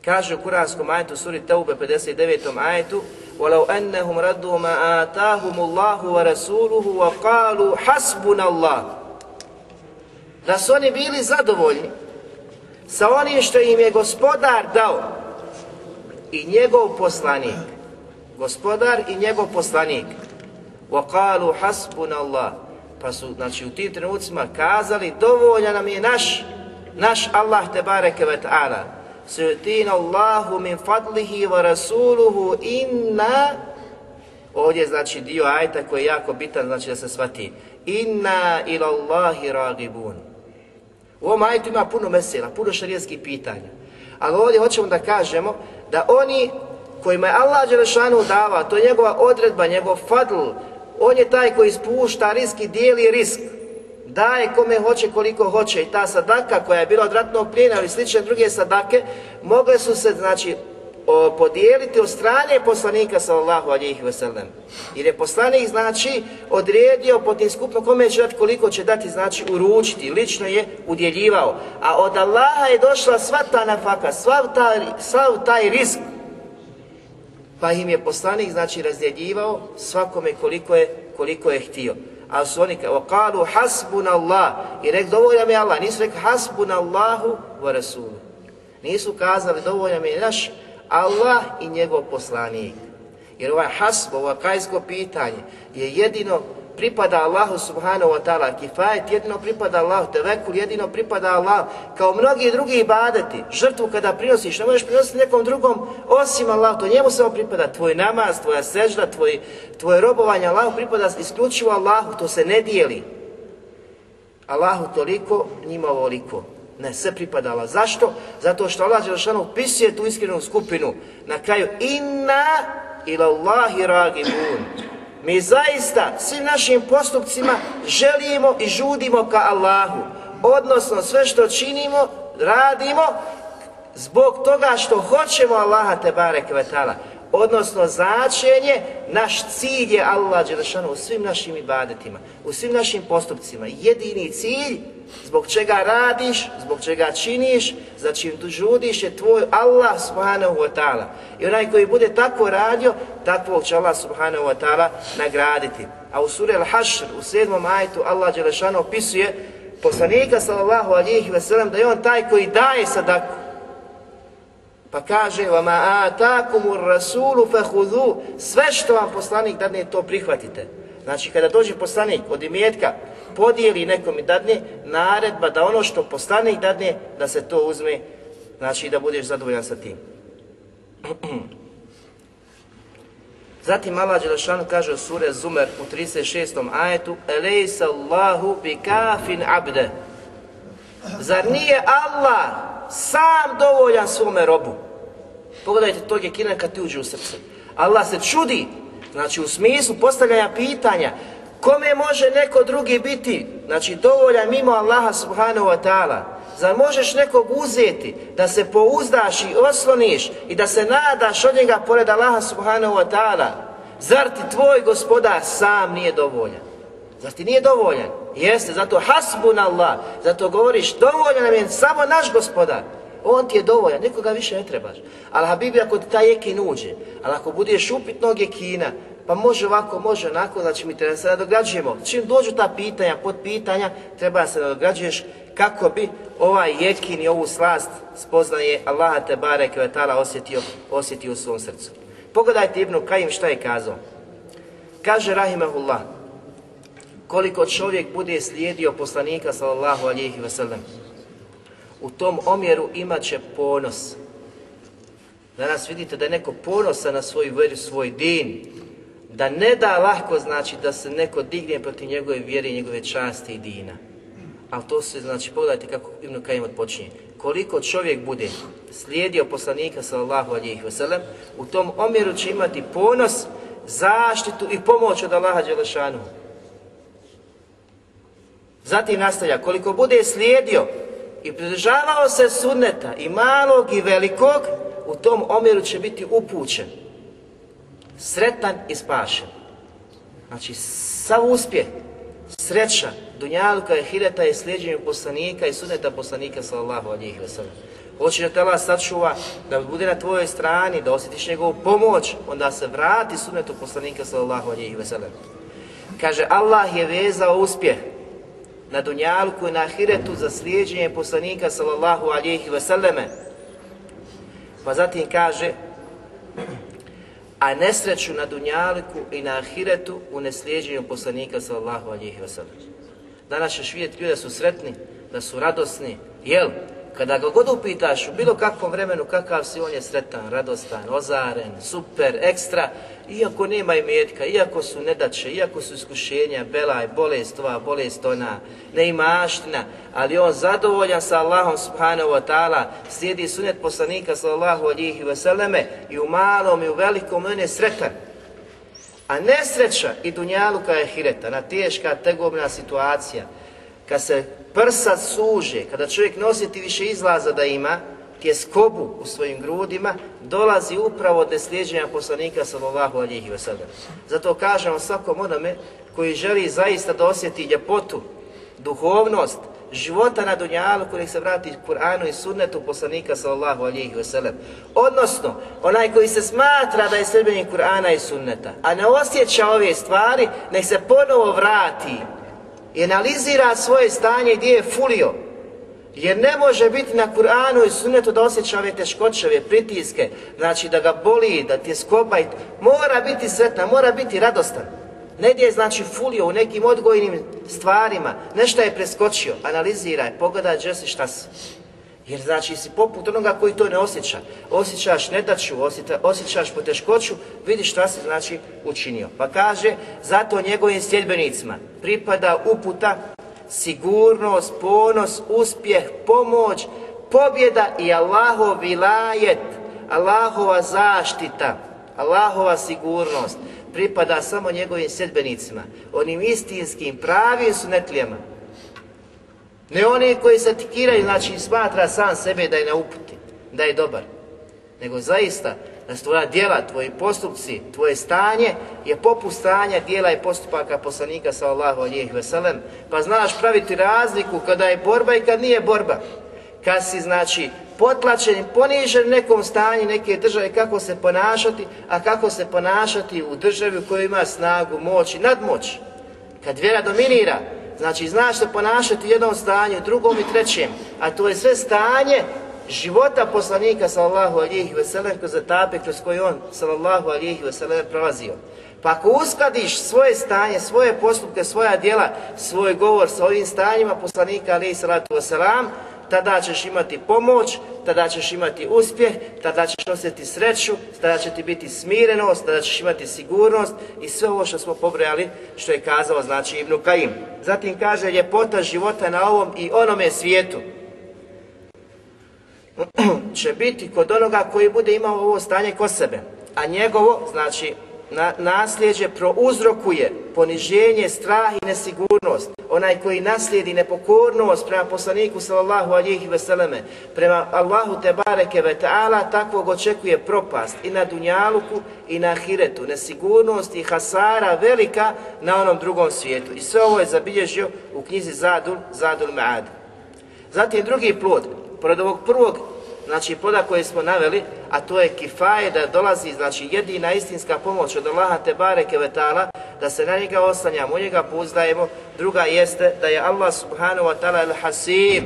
Kaže u kuranskom ajetu suri Taube 59. ajetu وَلَوْ أَنَّهُمْ رَدُّوا مَا آتَاهُمُ اللَّهُ وَرَسُولُهُ وَقَالُوا حَسْبُنَ اللَّهُ Da su oni bili zadovoljni sa onim što im je gospodar dao i njegov poslanik. Gospodar i njegov poslanik. وَقَالُوا حَسْبُنَ Allah. Pa su, znači, u tim trenucima kazali dovoljan nam je naš, naš Allah te bareke ve ta'ala. Su'tina Allahu min fadlihi wa rasuluhu inna Ovdje znači dio ajta koji je jako bitan, znači da se shvati. Inna ila Allahi ragibun. U ovom ajetu ima puno mesela, puno šarijetskih pitanja. Ali ovdje hoćemo da kažemo da oni kojima je Allah Đelešanu dava, to je njegova odredba, njegov fadl, on je taj koji ispušta risk i dijeli risk. Daje kome hoće koliko hoće i ta sadaka koja je bila odratno ratnog plijena ili slične druge sadake, mogle su se znači o, podijeliti od strane poslanika sallallahu alihi wasallam. Jer je poslanik znači odredio tim skupno kome će dati, koliko će dati, znači uručiti, lično je udjeljivao. A od Allaha je došla sva ta nafaka, sav taj, sav risk. Pa im je poslanik znači razdjeljivao svakome koliko je, koliko je htio. A su oni kao kalu hasbuna Allah i rekli dovoljno mi Allah, nisu rekli hasbuna Allahu wa Rasulu. Nisu kazali dovoljan mi je naš Allah i njegov poslanik. Jer ovaj hasb, ovo kajsko pitanje je jedino pripada Allahu subhanahu wa ta'ala, kifajet jedino pripada Allahu, tevekul jedino pripada Allahu, kao mnogi drugi ibadeti, žrtvu kada prinosiš, ne možeš prinositi nekom drugom osim Allahu, to njemu samo pripada, tvoj namaz, tvoja sežda, tvoj, tvoje robovanje Allahu pripada isključivo Allahu, to se ne dijeli. Allahu toliko, njima ovoliko. Ne, sve pripadala. Zašto? Zato što Allah Đelšanu pisuje tu iskrenu skupinu. Na kraju, inna ila ragibun. Mi zaista svim našim postupcima želimo i žudimo ka Allahu. Odnosno, sve što činimo, radimo zbog toga što hoćemo Allaha te bare Odnosno značenje, naš cilj je Allah Đelešanu u svim našim ibadetima, u svim našim postupcima. Jedini cilj Zbog čega radiš, zbog čega činiš, za čim tu žudiš je tvoj Allah subhanahu wa ta'ala. I onaj koji bude tako radio, takvog će Allah subhanahu wa ta'ala nagraditi. A u suri Al-Hashr, u sedmom ajtu, Allah opisuje poslanika sallallahu alihi wasallam da je on taj koji daje sadaku. Pa kaže vama mu rasulu fahudu sve što vam poslanik dadne to prihvatite. Znači kada dođe poslanik od imetka podijeli nekom i dadne, naredba da ono što i dadne, da se to uzme, znači da budeš zadovoljan sa tim. Zatim Allah kaže u sure Zumer u 36. ajetu Elejsa Allahu bi kafin abde Zar nije Allah sam dovoljan svome robu? Pogledajte tog je kina kad ti uđe u srce. Allah se čudi, znači u smislu postavljanja pitanja Kome može neko drugi biti? Znači dovoljan mimo Allaha subhanahu wa ta'ala. Zar možeš nekog uzeti da se pouzdaš i osloniš i da se nadaš od njega pored Allaha subhanahu wa ta'ala? Zar ti tvoj gospodar sam nije dovoljan? Zar ti nije dovoljan? Jeste, zato hasbun Allah, zato govoriš dovoljan nam je samo naš gospodar. On ti je dovoljan, nikoga više ne trebaš. Ali Habibi, ako ti taj jekin uđe, ali ako budeš upitnog jekina, pa može ovako, može onako, znači mi treba se nadograđujemo. Čim dođu ta pitanja, pod pitanja, treba se nadograđuješ kako bi ovaj jekin i ovu slast spoznaje Allaha te bareke ve osjetio, osjetio u svom srcu. Pogledajte Ibnu Kajim šta je kazao. Kaže Rahimahullah, koliko čovjek bude slijedio poslanika sallallahu alihi wasallam, u tom omjeru imat će ponos. Danas vidite da je neko ponosan na svoju vjeru, svoj din, da ne da lahko znači da se neko digne protiv njegove vjere i njegove časti i dina. Ali to se, znači, pogledajte kako Ibn Kajim odpočinje. Koliko čovjek bude slijedio poslanika sallallahu alihi wasallam, u tom omjeru će imati ponos, zaštitu i pomoć od Allaha Đelešanu. Zatim nastavlja, koliko bude slijedio i pridržavao se sudneta i malog i velikog, u tom omjeru će biti upućen, sretan i spašen. Znači, sav uspjeh, sreća, dunjalka i hireta je sljeđenju poslanika i sudneta poslanika sallallahu alihi wasallam. Hoćeš da te Allah sačuva, da bude na tvojoj strani, da osjetiš njegovu pomoć, onda se vrati sunnetu poslanika sallallahu alihi wasallam. Kaže, Allah je vezao uspjeh na Dunjalku i na Ahiretu za slijedženje poslanika sallallahu alihi vseleme. Pa zatim kaže, a nesreću na Dunjaliku i na Ahiretu u neslijeđenju poslanika sallallahu alihi vseleme. Danas ćeš vidjeti ljude su sretni, da su radosni, jel? Kada ga god upitaš u bilo kakvom vremenu kakav si, on je sretan, radostan, ozaren, super, ekstra, iako nema i iako su nedače, iako su iskušenja, bela je bolest ova, bolest ona, neimaština, ali on zadovoljan sa Allahom subhanahu wa ta'ala, slijedi sunet poslanika sallallahu alihi vseleme i u malom i u velikom on je sretan. A nesreća i dunjaluka je hireta, na teška, tegobna situacija, kad se prsa suže, kada čovjek ne osjeti više izlaza da ima, skobu u svojim grudima, dolazi upravo od nesljeđenja poslanika sallallahu alihi wasallam. Zato kažem svakom onome koji želi zaista da osjeti ljepotu, duhovnost, života na dunjalu koji se vrati Kur'anu i sunnetu poslanika sallallahu alihi wasallam. Odnosno, onaj koji se smatra da je sredbenik Kur'ana i sunneta, a ne osjeća ove stvari, nek se ponovo vrati i analizira svoje stanje gdje je fulio. Jer ne može biti na Kur'anu i Sunetu da osjeća ove teškoćeve, pritiske, znači da ga boli, da ti je mora biti sretna, mora biti radostan. Negdje je znači fulio u nekim odgojnim stvarima, nešto je preskočio, analiziraj, pogledaj, džesi šta si. Jer znači si poput onoga koji to ne osjeća. Osjećaš nedaću, osjećaš poteškoću, vidiš šta se znači učinio. Pa kaže, zato njegovim sljedbenicima pripada uputa, sigurnost, ponos, uspjeh, pomoć, pobjeda i Allahov vilajet, Allahova zaštita, Allahova sigurnost pripada samo njegovim sjedbenicima, onim istinskim pravim sunetlijama ne oni koji se tikiraju, znači smatra sam sebe da je na uputi, da je dobar. Nego zaista da su tvoja djela, tvoji postupci, tvoje stanje je poput stanja djela i postupaka poslanika sallallahu Allahu ve sellem, pa znaš praviti razliku kada je borba i kad nije borba. Kad si znači potlačen, ponižen nekom stanju neke države, kako se ponašati, a kako se ponašati u državi u kojoj ima snagu, moć i nadmoć. Kad vjera dominira, Znači, znaš se ponašati u jednom stanju, drugom i trećem, a to je sve stanje života poslanika sallallahu alihi veselem kroz etape kroz koje on sallallahu alihi veselem prolazio. Pa ako uskladiš svoje stanje, svoje postupke, svoja djela, svoj govor sa ovim stanjima poslanika alihi salatu veselam, tada ćeš imati pomoć, tada ćeš imati uspjeh, tada ćeš nositi sreću, tada će ti biti smirenost, tada ćeš imati sigurnost i sve ovo što smo pobrojali što je kazao znači Ibnu Kajim. Zatim kaže ljepota života na ovom i onome svijetu će biti kod onoga koji bude imao ovo stanje kod sebe, a njegovo, znači na, nasljeđe prouzrokuje poniženje, strah i nesigurnost. Onaj koji naslijedi nepokornost prema poslaniku sallallahu alihi veseleme, prema Allahu te bareke ve ta'ala, takvog očekuje propast i na dunjaluku i na hiretu. Nesigurnost i hasara velika na onom drugom svijetu. I sve ovo je zabilježio u knjizi Zadul, Zadul Ma'ad. Zatim drugi plod, pored ovog prvog znači poda koje smo naveli, a to je kifaje da dolazi znači jedina istinska pomoć od Allaha te bareke da se na njega oslanjamo, u njega pouzdajemo. Druga jeste da je Allah subhanahu wa ta'ala al-hasib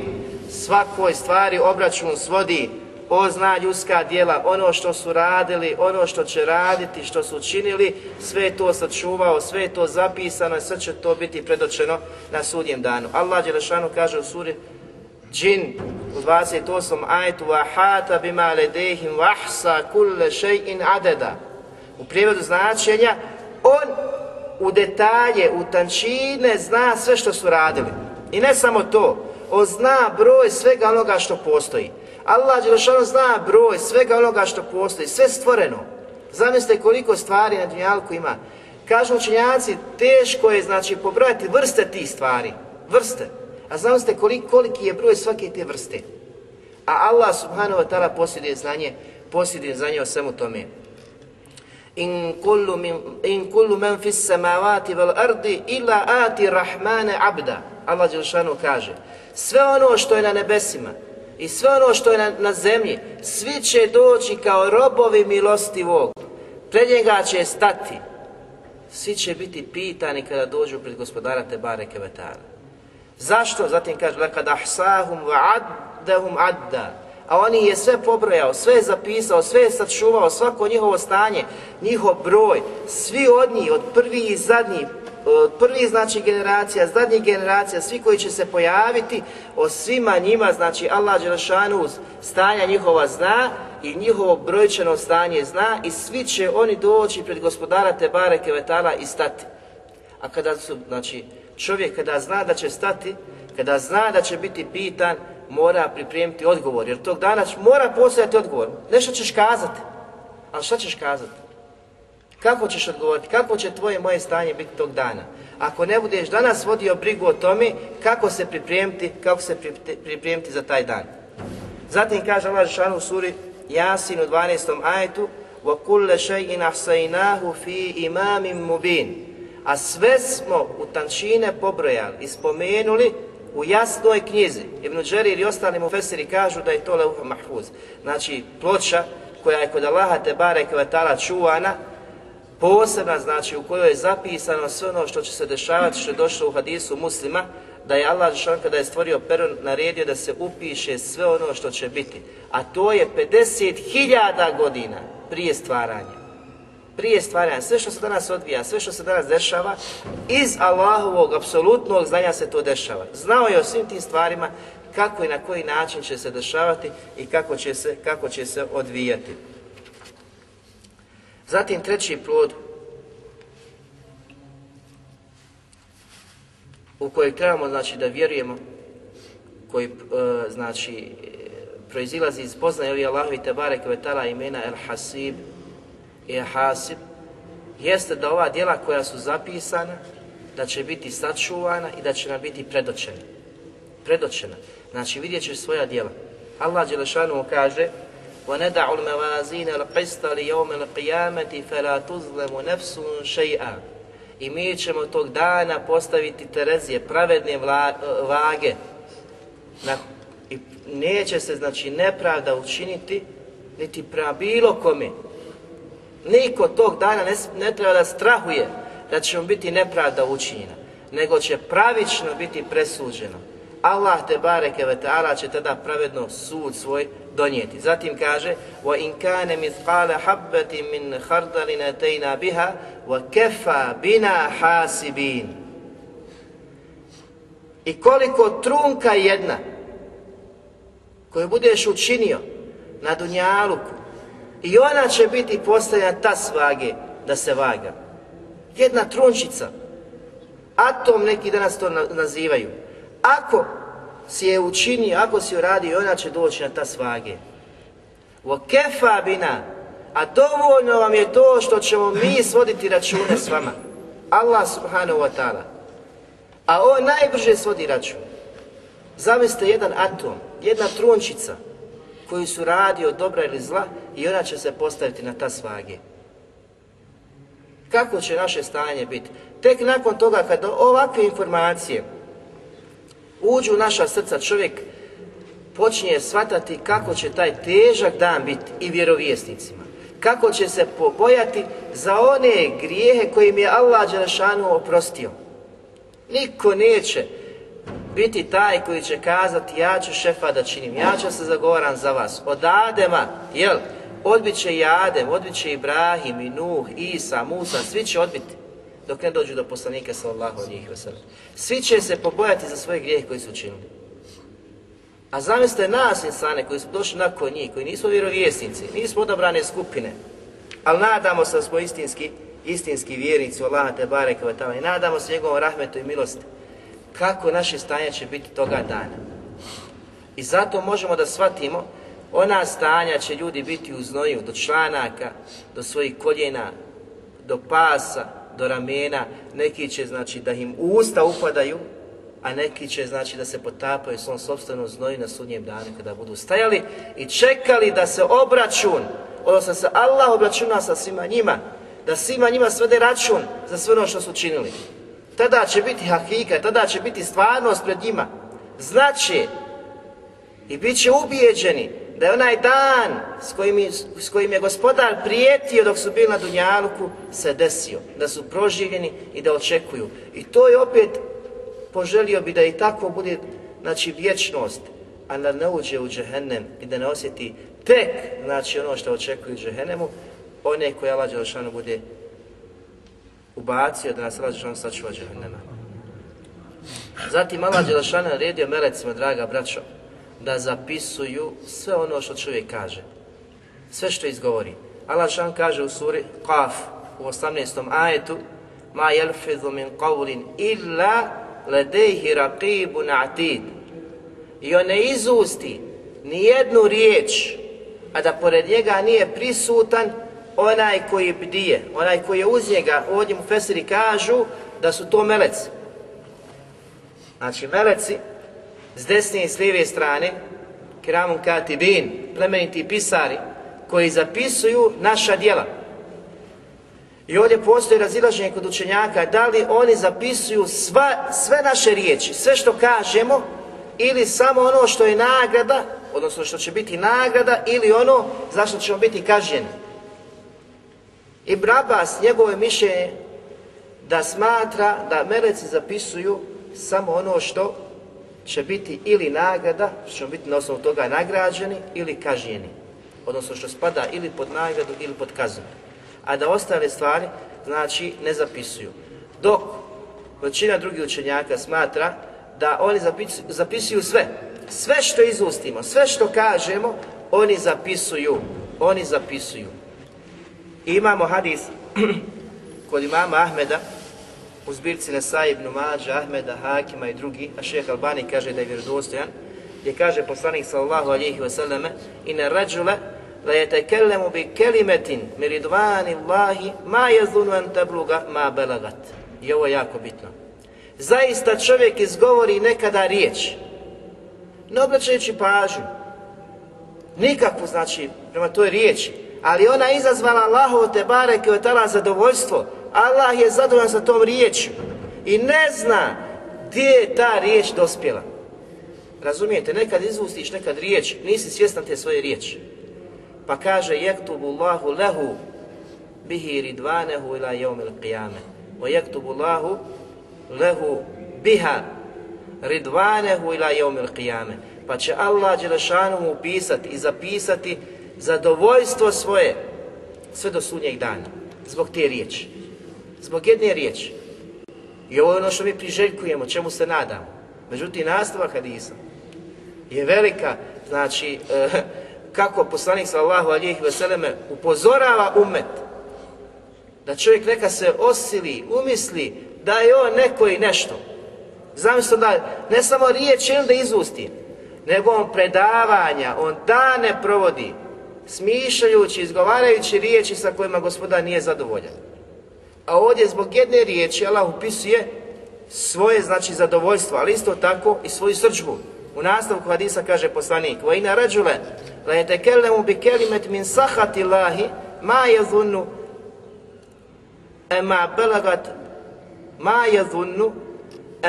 svakoj stvari obračun svodi on zna ljudska djela, ono što su radili, ono što će raditi, što su činili, sve je to sačuvao, sve je to zapisano i sve će to biti predočeno na sudnjem danu. Allah Đelešanu kaže u suri džin u 28. ajetu bima ledehim wa Vahsa, kulle in adeda U prijevodu značenja, on u detalje, u tančine zna sve što su radili. I ne samo to, on zna broj svega onoga što postoji. Allah Đelešanu zna broj svega onoga što postoji, sve stvoreno. Zamislite koliko stvari na Dunjalku ima. Kažu učenjaci, teško je znači pobrojati vrste tih stvari, vrste. A znali ste kolik, koliki je broj svake te vrste. A Allah subhanahu wa ta'ala posjeduje znanje, posjeduje znanje o svemu tome. In kullu, min, in kullu man fis samavati vel ardi ila ati rahmane abda. Allah kaže, sve ono što je na nebesima i sve ono što je na, na zemlji, svi će doći kao robovi milostivog. Pred njega će stati. Svi će biti pitani kada dođu pred gospodara Tebare Kevetara. Zašto? Zatim kaže, kada ahsahum wa addahum adda. A oni je sve pobrojao, sve je zapisao, sve je sačuvao, svako njihovo stanje, njihov broj, svi od njih, od prvi i zadnji, od prvih znači generacija, zadnjih generacija, svi koji će se pojaviti, o svima njima, znači Allah uz stanja njihova zna i njihovo brojčano stanje zna i svi će oni doći pred gospodara Tebare Kevetala i stati. A kada su, znači, Čovjek kada zna da će stati, kada zna da će biti pitan, mora pripremiti odgovor, jer tog dana mora postojati odgovor. Nešto ćeš kazati, ali šta ćeš kazati? Kako ćeš odgovoriti? Kako će tvoje moje stanje biti tog dana? Ako ne budeš danas vodio brigu o tome, kako se pripremiti, kako se pripremiti za taj dan. Zatim kaže Allah Žešanu u suri Jasin u 12. ajetu وَكُلَّ شَيْءٍ أَحْسَيْنَاهُ فِي إِمَامٍ مُبِينٍ a sve smo u tančine pobrojali i spomenuli u jasnoj knjizi. Ibn Đerir i ostali mu fesiri kažu da je to Leuha Mahfuz. Znači, ploča koja je kod Allaha Tebare Kvetala čuvana, posebna znači u kojoj je zapisano sve ono što će se dešavati, što je došlo u hadisu muslima, da je Allah Žešan kada je stvorio peron naredio da se upiše sve ono što će biti. A to je 50.000 godina prije stvaranja prije stvaranja, sve što se danas odvija, sve što se danas dešava, iz Allahovog apsolutnog znanja se to dešava. Znao je o svim tim stvarima kako i na koji način će se dešavati i kako će se, kako će se odvijati. Zatim treći plod u kojeg trebamo znači da vjerujemo, koji e, znači proizilazi iz poznaje ovi Allahovi Tebare tala imena El Hasib, i hasib jeste da ova djela koja su zapisana da će biti sačuvana i da će nam biti predočena. Predočena. Znači vidjet ćeš svoja djela. Allah Đelešanu kaže وَنَدَعُ الْمَوَازِينَ الْقِسْتَ لِيَوْمَ الْقِيَامَةِ فَلَا تُزْلَمُ نَفْسٌ شَيْئًا I mi ćemo tog dana postaviti Terezije, pravedne vla, e, vage. I neće se znači nepravda učiniti niti prema bilo kome. Niko tog dana ne, ne treba da strahuje da će mu biti nepravda učinjena, nego će pravično biti presuđeno. Allah te bareke ve će tada pravedno sud svoj donijeti. Zatim kaže: "Wa in kana mithqala habatin min khardalin atayna biha wa kafa bina hasibin." I koliko trunka jedna koju budeš učinio na dunjaluku i ona će biti postavljena ta svage da se vaga. Jedna trunčica. Atom neki danas to nazivaju. Ako si je učini, ako si uradio radi, ona će doći na ta svage. kefa bina. A dovoljno vam je to što ćemo mi svoditi račune s vama. Allah subhanahu wa ta'ala. A on najbrže svodi račun. Zamislite jedan atom, jedna trunčica, koji su radio dobra ili zla i ona će se postaviti na ta svage. Kako će naše stanje biti? Tek nakon toga kad ovakve informacije uđu u naša srca čovjek počinje shvatati kako će taj težak dan biti i vjerovjesnicima. Kako će se pobojati za one grijehe kojim je Allah Đelešanu oprostio. Niko neće biti taj koji će kazati ja ću šefa da činim, ja ću se zagovaram za vas. Od Adema, jel, odbit će i Adem, odbit će Ibrahim, i Nuh, Isa, Musa, svi će odbiti dok ne dođu do poslanika sallallahu njih wasallam. Svi će se pobojati za svoje grijeh koji su učinili. A zamislite nas insane koji su došli nakon njih, koji nismo vjerovjesnici, nismo odabrane skupine, ali nadamo se da smo istinski, istinski vjernici u Allaha te i nadamo se njegovom rahmetu i milosti kako naše stanje će biti toga dana. I zato možemo da shvatimo, ona stanja će ljudi biti u znoju, do članaka, do svojih koljena, do pasa, do ramena, neki će znači da im u usta upadaju, a neki će znači da se potapaju svom sobstvenom znoju na sudnjem danu kada budu stajali i čekali da se obračun, odnosno se Allah obračuna sa svima njima, da svima njima svede račun za sve ono što su činili tada će biti hakika, tada će biti stvarnost pred njima. Znači, i bit će ubijeđeni da je onaj dan s kojim, je gospodar prijetio dok su bili na Dunjaluku se desio, da su proživljeni i da očekuju. I to je opet, poželio bi da i tako bude, znači, vječnost, a da ne uđe u džehennem i da ne osjeti tek, znači, ono što očekuju džehennemu, one koje Allah Đelšanu bude ubacio da nas Allah sačuva džahnema. Zatim Allah Đelešanu naredio melecima, draga braćo, da zapisuju sve ono što čovjek kaže. Sve što izgovori. Allah kaže u suri Qaf u 18. ajetu Ma jelfidhu min qavlin illa ledehi raqibun atid. I on ne izusti ni jednu riječ, a da pored njega nije prisutan onaj koji bdije, onaj koji je uz njega, ovdje mu fesiri kažu da su to meleci. Znači meleci s desne i s lijeve strane, kiramun katibin, plemeniti pisari, koji zapisuju naša djela. I ovdje postoji razilaženje kod učenjaka da li oni zapisuju sva, sve naše riječi, sve što kažemo ili samo ono što je nagrada, odnosno što će biti nagrada ili ono zašto ćemo biti kažnjeni. I Brabas, njegove mišljenje da smatra da meleci zapisuju samo ono što će biti ili nagrada, što će biti na osnovu toga nagrađeni ili kažnjeni. Odnosno što spada ili pod nagradu ili pod kaznu. A da ostale stvari, znači, ne zapisuju. Dok većina drugih učenjaka smatra da oni zapisuju sve. Sve što izustimo, sve što kažemo, oni zapisuju. Oni zapisuju. I imamo hadis kod imama Ahmeda u zbirci Nesa ibn Mađa, Ahmeda, Hakima i drugi, a šeheh Albani kaže da je vjerodostojan, gdje kaže poslanik sallallahu alihi wasallam Ina rađule la da bi kelimetin miridvani Allahi ma jezunu an tabluga ma belagat. I ovo je jako bitno. Zaista čovjek izgovori nekada riječ, ne obraćajući pažnju, nikakvu znači prema toj riječi, ali ona je izazvala Allahu te bareke je tala zadovoljstvo. Allah je zadovoljan sa tom riječju i ne zna gdje je ta riječ dospjela. Razumijete, nekad izvustiš nekad riječ, nisi svjestan te svoje riječi. Pa kaže jektubu Allahu lehu bihi ridvanehu ila yawmil qiyame. o jektubu Allahu lehu biha ridvanehu ila yawmil qiyame. Pa će Allah Đelešanu mu pisati i zapisati zadovoljstvo svoje sve do sudnjeg dana. Zbog te riječi. Zbog jedne riječi. I ovo je ono što mi priželjkujemo, čemu se nadamo. Međutim, nastava hadisa je velika, znači, e, kako poslanik sallahu alijih veseleme upozorava umet da čovjek neka se osili, umisli da je on neko i nešto. zamislio da ne samo riječ da izusti, nego on predavanja, on dane provodi, smišljajući, izgovarajući riječi sa kojima gospoda nije zadovoljan. A ovdje zbog jedne riječi Allah upisuje svoje znači zadovoljstvo, ali isto tako i svoju srđbu. U nastavku hadisa kaže poslanik: وَاِنَا رَجُلَ لَيَتَكَلَّمُ بِكَلِمَتْ مِنْ bi اللَّهِ min sahati اَمَا ma مَا ma balagat ma يَخْتُبُ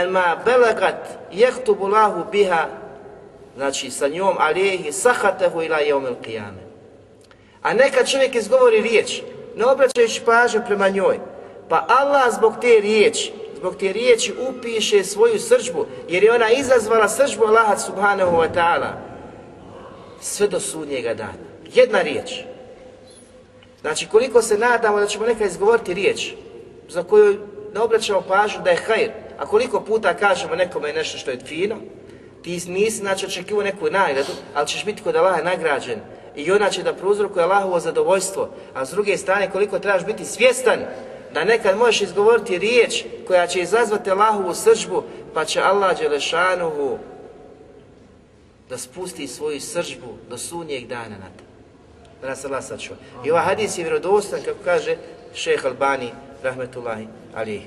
ma balagat biha znači sa njom alihi sahatehu ila yawm al a neka čovjek izgovori riječ, ne obraćajući pažnju prema njoj. Pa Allah zbog te riječi, zbog te riječi upiše svoju sržbu, jer je ona izazvala sržbu Allaha subhanahu wa ta'ala. Sve do sudnjega dana. Jedna riječ. Znači koliko se nadamo da ćemo neka izgovoriti riječ za koju ne obraćamo pažnju da je hajr, a koliko puta kažemo nekome nešto što je fino, ti nisi znači očekivao neku nagradu, ali ćeš biti kod Allaha nagrađen i ona će da prouzrokuje Allahovo zadovoljstvo. A s druge strane, koliko trebaš biti svjestan da nekad možeš izgovoriti riječ koja će izazvati Allahovu sržbu, pa će Allah Đelešanuhu da spusti svoju sržbu do sunnijeg dana na te. Da nas Allah sačuva. I ovaj hadis je vjerodostan, kako kaže šeh Albani, rahmetullahi ali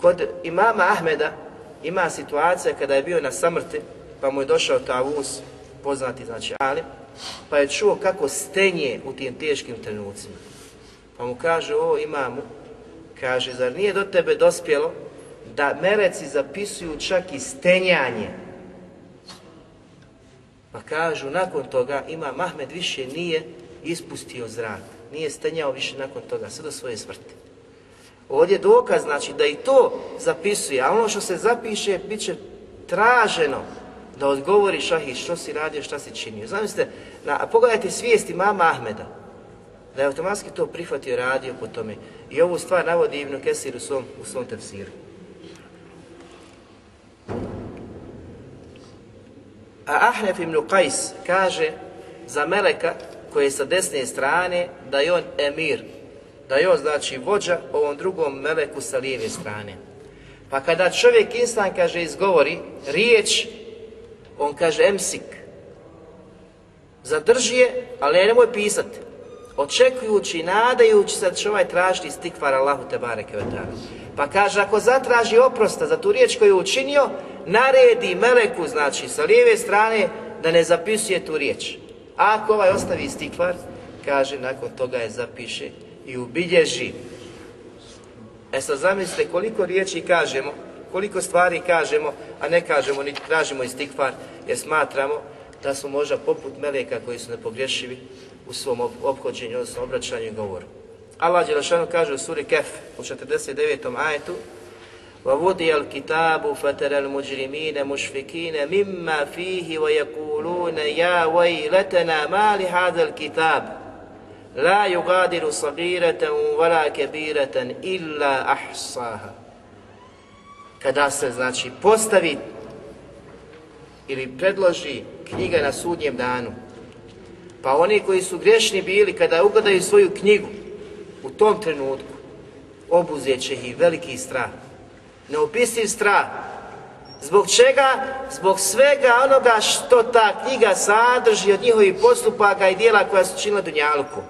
Kod imama Ahmeda ima situacija kada je bio na samrti, pa mu je došao Tavus, poznati znači alim, pa je čuo kako stenje u tim teškim trenucima. Pa mu kaže, o imamu, kaže, zar nije do tebe dospjelo da mereci zapisuju čak i stenjanje? Pa kažu, nakon toga ima Mahmed više nije ispustio zrak, nije stenjao više nakon toga, sve do svoje smrti. Ovdje je dokaz znači da i to zapisuje, a ono što se zapiše bit će traženo da odgovori šahi što si radio, šta si činio. Zamislite, na, a pogledajte svijesti mama Ahmeda, da je automatski to prihvatio, radio po tome. I ovu stvar navodi Ibn Kesir u svom, u svom tefsiru. A Ahnef ibn Qais kaže za Meleka koji je sa desne strane da je on emir, da je on znači vođa ovom drugom Meleku sa lijeve strane. Pa kada čovjek insan kaže izgovori riječ on kaže emsik. Zadrži je, ali ne nemoj pisati. Očekujući, nadajući se da će ovaj tražiti stikvar Allahu te bareke Pa kaže, ako zatraži oprosta za tu riječ koju je učinio, naredi meleku, znači, sa lijeve strane, da ne zapisuje tu riječ. A ako ovaj ostavi stikvar, kaže, nakon toga je zapiše i ubilježi. E sad zamislite koliko riječi kažemo koliko stvari kažemo, a ne kažemo, ni tražimo istikvar, jer smatramo da smo možda poput meleka koji su nepogrešivi u svom obhođenju, odnosno obraćanju i govoru. Allah Đelešanu kaže u suri Kef u 49. ajetu وَوُدِيَ الْكِتَابُ فَتَرَ الْمُجْرِمِينَ مُشْفِكِينَ مِمَّا فِيهِ وَيَقُولُونَ يَا وَيْلَتَنَا مَا لِهَذَا الْكِتَابُ لَا يُغَادِرُ صَغِيرَةً وَلَا كَبِيرَةً إِلَّا أَحْصَاهَا kada se znači postavi ili predloži knjiga na sudnjem danu. Pa oni koji su griješni bili kada ugledaju svoju knjigu u tom trenutku obuzet će ih veliki strah. Neopisiv strah. Zbog čega? Zbog svega onoga što ta knjiga sadrži od njihovih postupaka i dijela koja su činila Dunjalku.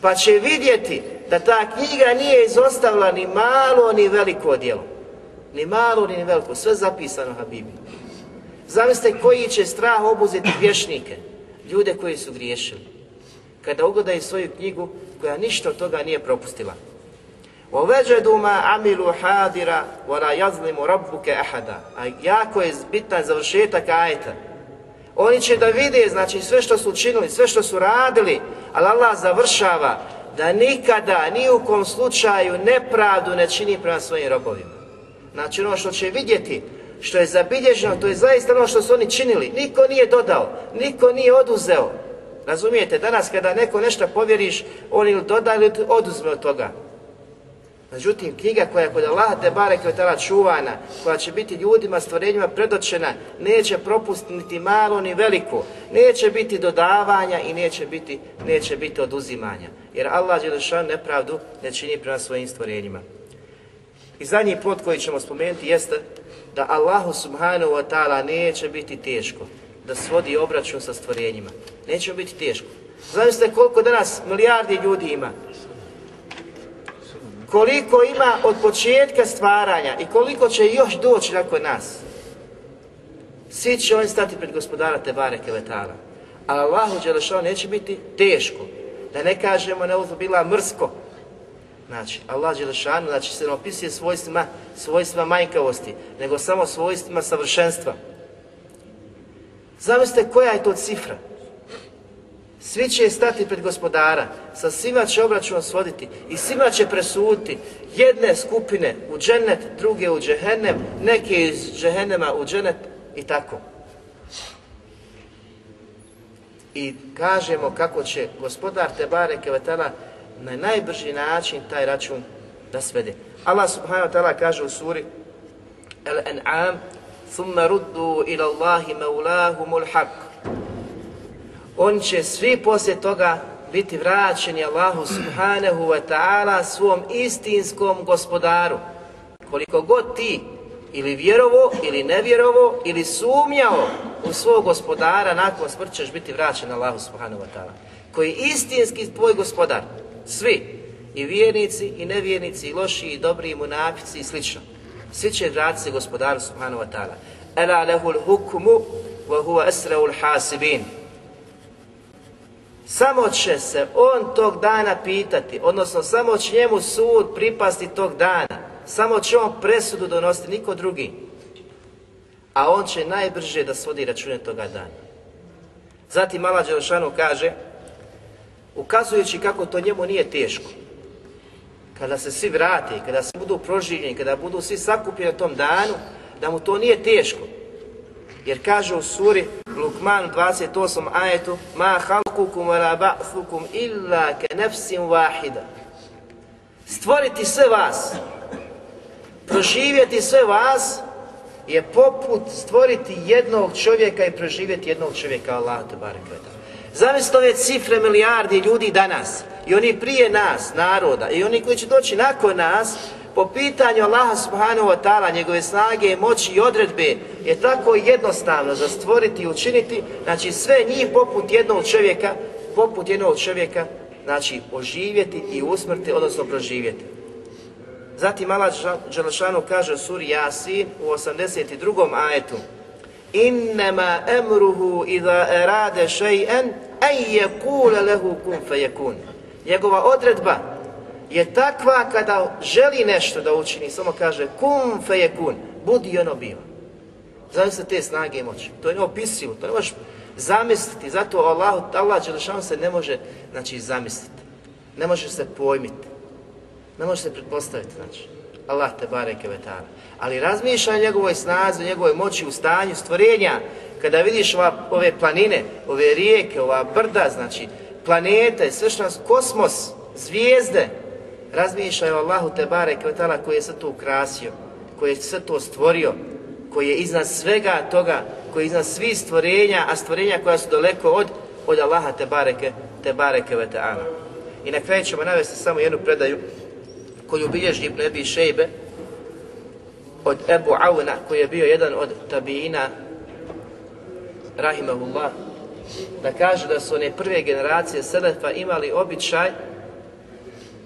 Pa će vidjeti da ta knjiga nije izostavila ni malo ni veliko djelo. Ni malo, ni veliko, sve zapisano Habibi. Zamislite koji će strah obuzeti vješnike, ljude koji su griješili. Kada ugodaju svoju knjigu koja ništa od toga nije propustila. وَوَجَدُوا مَا عَمِلُوا Hadira وَلَا يَظْلِمُ رَبُّكَ Ahada, A jako je bitan završetak ajta Oni će da vide, znači sve što su učinili, sve što su radili, ali Allah završava da nikada, ni u kom slučaju nepravdu ne čini prema svojim robovima. Znači ono što će vidjeti, što je zabilježeno, to je zaista ono što su oni činili. Niko nije dodao, niko nije oduzeo. Razumijete, danas kada neko nešto povjeriš, on ili doda ili oduzme od toga. Međutim, knjiga koja je kod Allaha te barek je tada čuvana, koja će biti ljudima, stvorenjima predočena, neće propustiti niti malo ni veliko, neće biti dodavanja i neće biti, neće biti oduzimanja. Jer Allah Đelešan nepravdu ne čini prema svojim stvorenjima. I zadnji plot koji ćemo spomenuti jeste da Allahu subhanahu wa ta'ala neće biti teško da svodi obračun sa stvorenjima. Neće biti teško. Zamislite koliko danas milijardi ljudi ima. Koliko ima od početka stvaranja i koliko će još doći nakon nas. Svi će oni stati pred gospodara Tebare Kevetala. Ali Allahu Đelešao neće biti teško. Da ne kažemo, ne bila mrsko, Znači, Allah Đelešanu, znači se ne opisuje svojstvima, svojstva manjkavosti, nego samo svojstvima savršenstva. Zamislite koja je to cifra? Svi će stati pred gospodara, sa svima će obračun svoditi i svima će presuditi jedne skupine u džennet, druge u džehennem, neke iz džehennema u džennet i tako. I kažemo kako će gospodar Tebare kevetana na najbrži način taj račun da svede. Allah subhanahu wa ta'ala kaže u suri Al-An'am ثُمَّ رُدُّوا إِلَى اللَّهِ مَوْلَاهُمُ On će svi poslije toga biti vraćeni Allahu subhanahu wa ta'ala svom istinskom gospodaru. Koliko god ti ili vjerovo, ili nevjerovo, ili sumnjao u svog gospodara, nakon smrćeš biti vraćen Allahu subhanahu wa ta'ala. Koji je istinski tvoj gospodar. Svi. I vjernici, i nevjernici, i loši, i dobri, i munafici, i slično. Svi će vratiti se gospodaru Subhanahu wa ta'ala. hukmu wa huwa hasibin. Samo će se on tog dana pitati, odnosno samo će njemu sud pripasti tog dana. Samo će on presudu donositi, niko drugi. A on će najbrže da svodi račune toga dana. Zatim Mala Šanu kaže ukazujući kako to njemu nije teško. Kada se svi vrate, kada se budu proživljeni, kada budu svi sakupljeni na tom danu, da mu to nije teško. Jer kaže u suri Lukman 28 ajetu Ma halkukum illa ke nefsim vahida Stvoriti sve vas, proživjeti sve vas je poput stvoriti jednog čovjeka i proživjeti jednog čovjeka Allah te barek Zamislite ove cifre milijardi ljudi danas i oni prije nas, naroda, i oni koji će doći nakon nas, po pitanju Allaha subhanahu wa ta'ala, njegove snage, moći i odredbe, je tako jednostavno za stvoriti i učiniti, znači sve njih poput jednog čovjeka, poput jednog čovjeka, znači oživjeti i usmrti, odnosno proživjeti. Zatim Allah Đelešanu kaže u suri Yasi u 82. ajetu Innama emruhu idha erade še'en Ej kule lehu kun Njegova odredba je takva kada želi nešto da učini, samo kaže kun fejekun, budi ono biva. Znači se te snage i moći. To je neopisivo, to ne možeš zamisliti. Zato Allah, Allah Đelešanu se ne može znači, zamisliti. Ne može se pojmiti. Ne može se pretpostaviti, znači. Allah te bareke vetara. Ali razmišlja o njegovoj snazi, o njegovoj moći, u stanju stvorenja, kada vidiš ova, ove planine, ove rijeke, ova brda, znači planete, sve što nas, kosmos, zvijezde, razmišljaj o Allahu Tebare Kvetala koji je sve to ukrasio, koji je sve to stvorio, koji je iznad svega toga, koji je iznad svih stvorenja, a stvorenja koja su daleko od, od Allaha te bareke Veteana. I na kraju ćemo navesti samo jednu predaju koju bilježi Ibn Ebi Šejbe od Ebu Auna koji je bio jedan od tabijina rahimahullah, da kaže da su one prve generacije Selefa imali običaj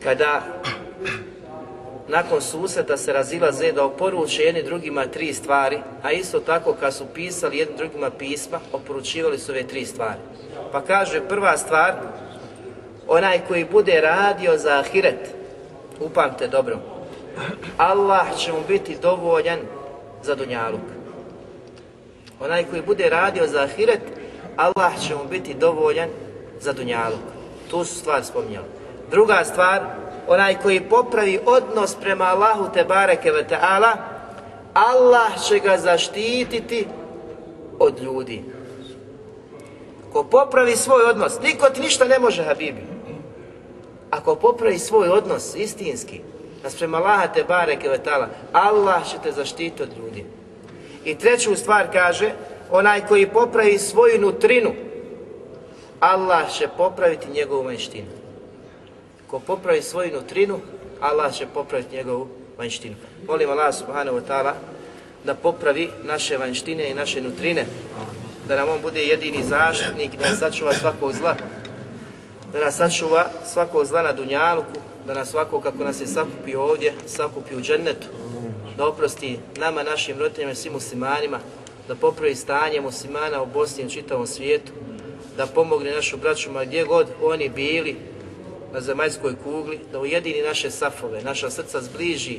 kada nakon susreta se razilaze da oporuče jedni drugima tri stvari, a isto tako kad su pisali jedni drugima pisma, oporučivali su ove tri stvari. Pa kaže prva stvar, onaj koji bude radio za ahiret, upamte dobro, Allah će mu biti dovoljan za dunjaluk. Onaj koji bude radio za ahiret, Allah će mu biti dovoljan za dunjalu. Tu su stvar spominjali. Druga stvar, onaj koji popravi odnos prema Allahu te bareke ve ta'ala, Allah će ga zaštititi od ljudi. Ko popravi svoj odnos, niko ti ništa ne može, Habibi. Ako popravi svoj odnos istinski, nas prema Allaha te bareke ve ta'ala, Allah će te zaštititi od ljudi. I treću stvar kaže, onaj koji popravi svoju nutrinu, Allah će popraviti njegovu vanjštinu. Ko popravi svoju nutrinu, Allah će popraviti njegovu vanjštinu. Molim Allah subhanahu wa ta'ala da popravi naše vanjštine i naše nutrine, da nam on bude jedini zaštitnik, da nas sačuva svakog zla, da nas sačuva svakog zla na Dunjaluku, da nas svako kako nas je sakupio ovdje, sakupi u džennetu, da oprosti nama, našim roditeljima i svim muslimanima, da popravi stanje muslimana u Bosni i čitavom svijetu, da pomogne našu braćuma gdje god oni bili na zemaljskoj kugli, da ujedini naše safove, naša srca zbliži,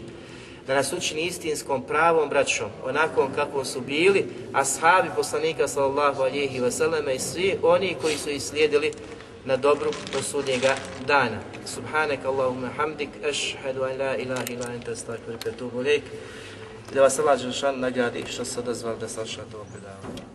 da nas učini istinskom pravom braćom, onakvom kako su bili ashabi poslanika sallallahu alihi wasallam i svi oni koji su ih slijedili na dobru do sudnjega dana. Subhanak Allahumma hamdik, ašhedu an la ilaha ila enta astaghfiruka wa lijek. Da vas Allah nagradi što se odazvali da slušate ovo predavanje.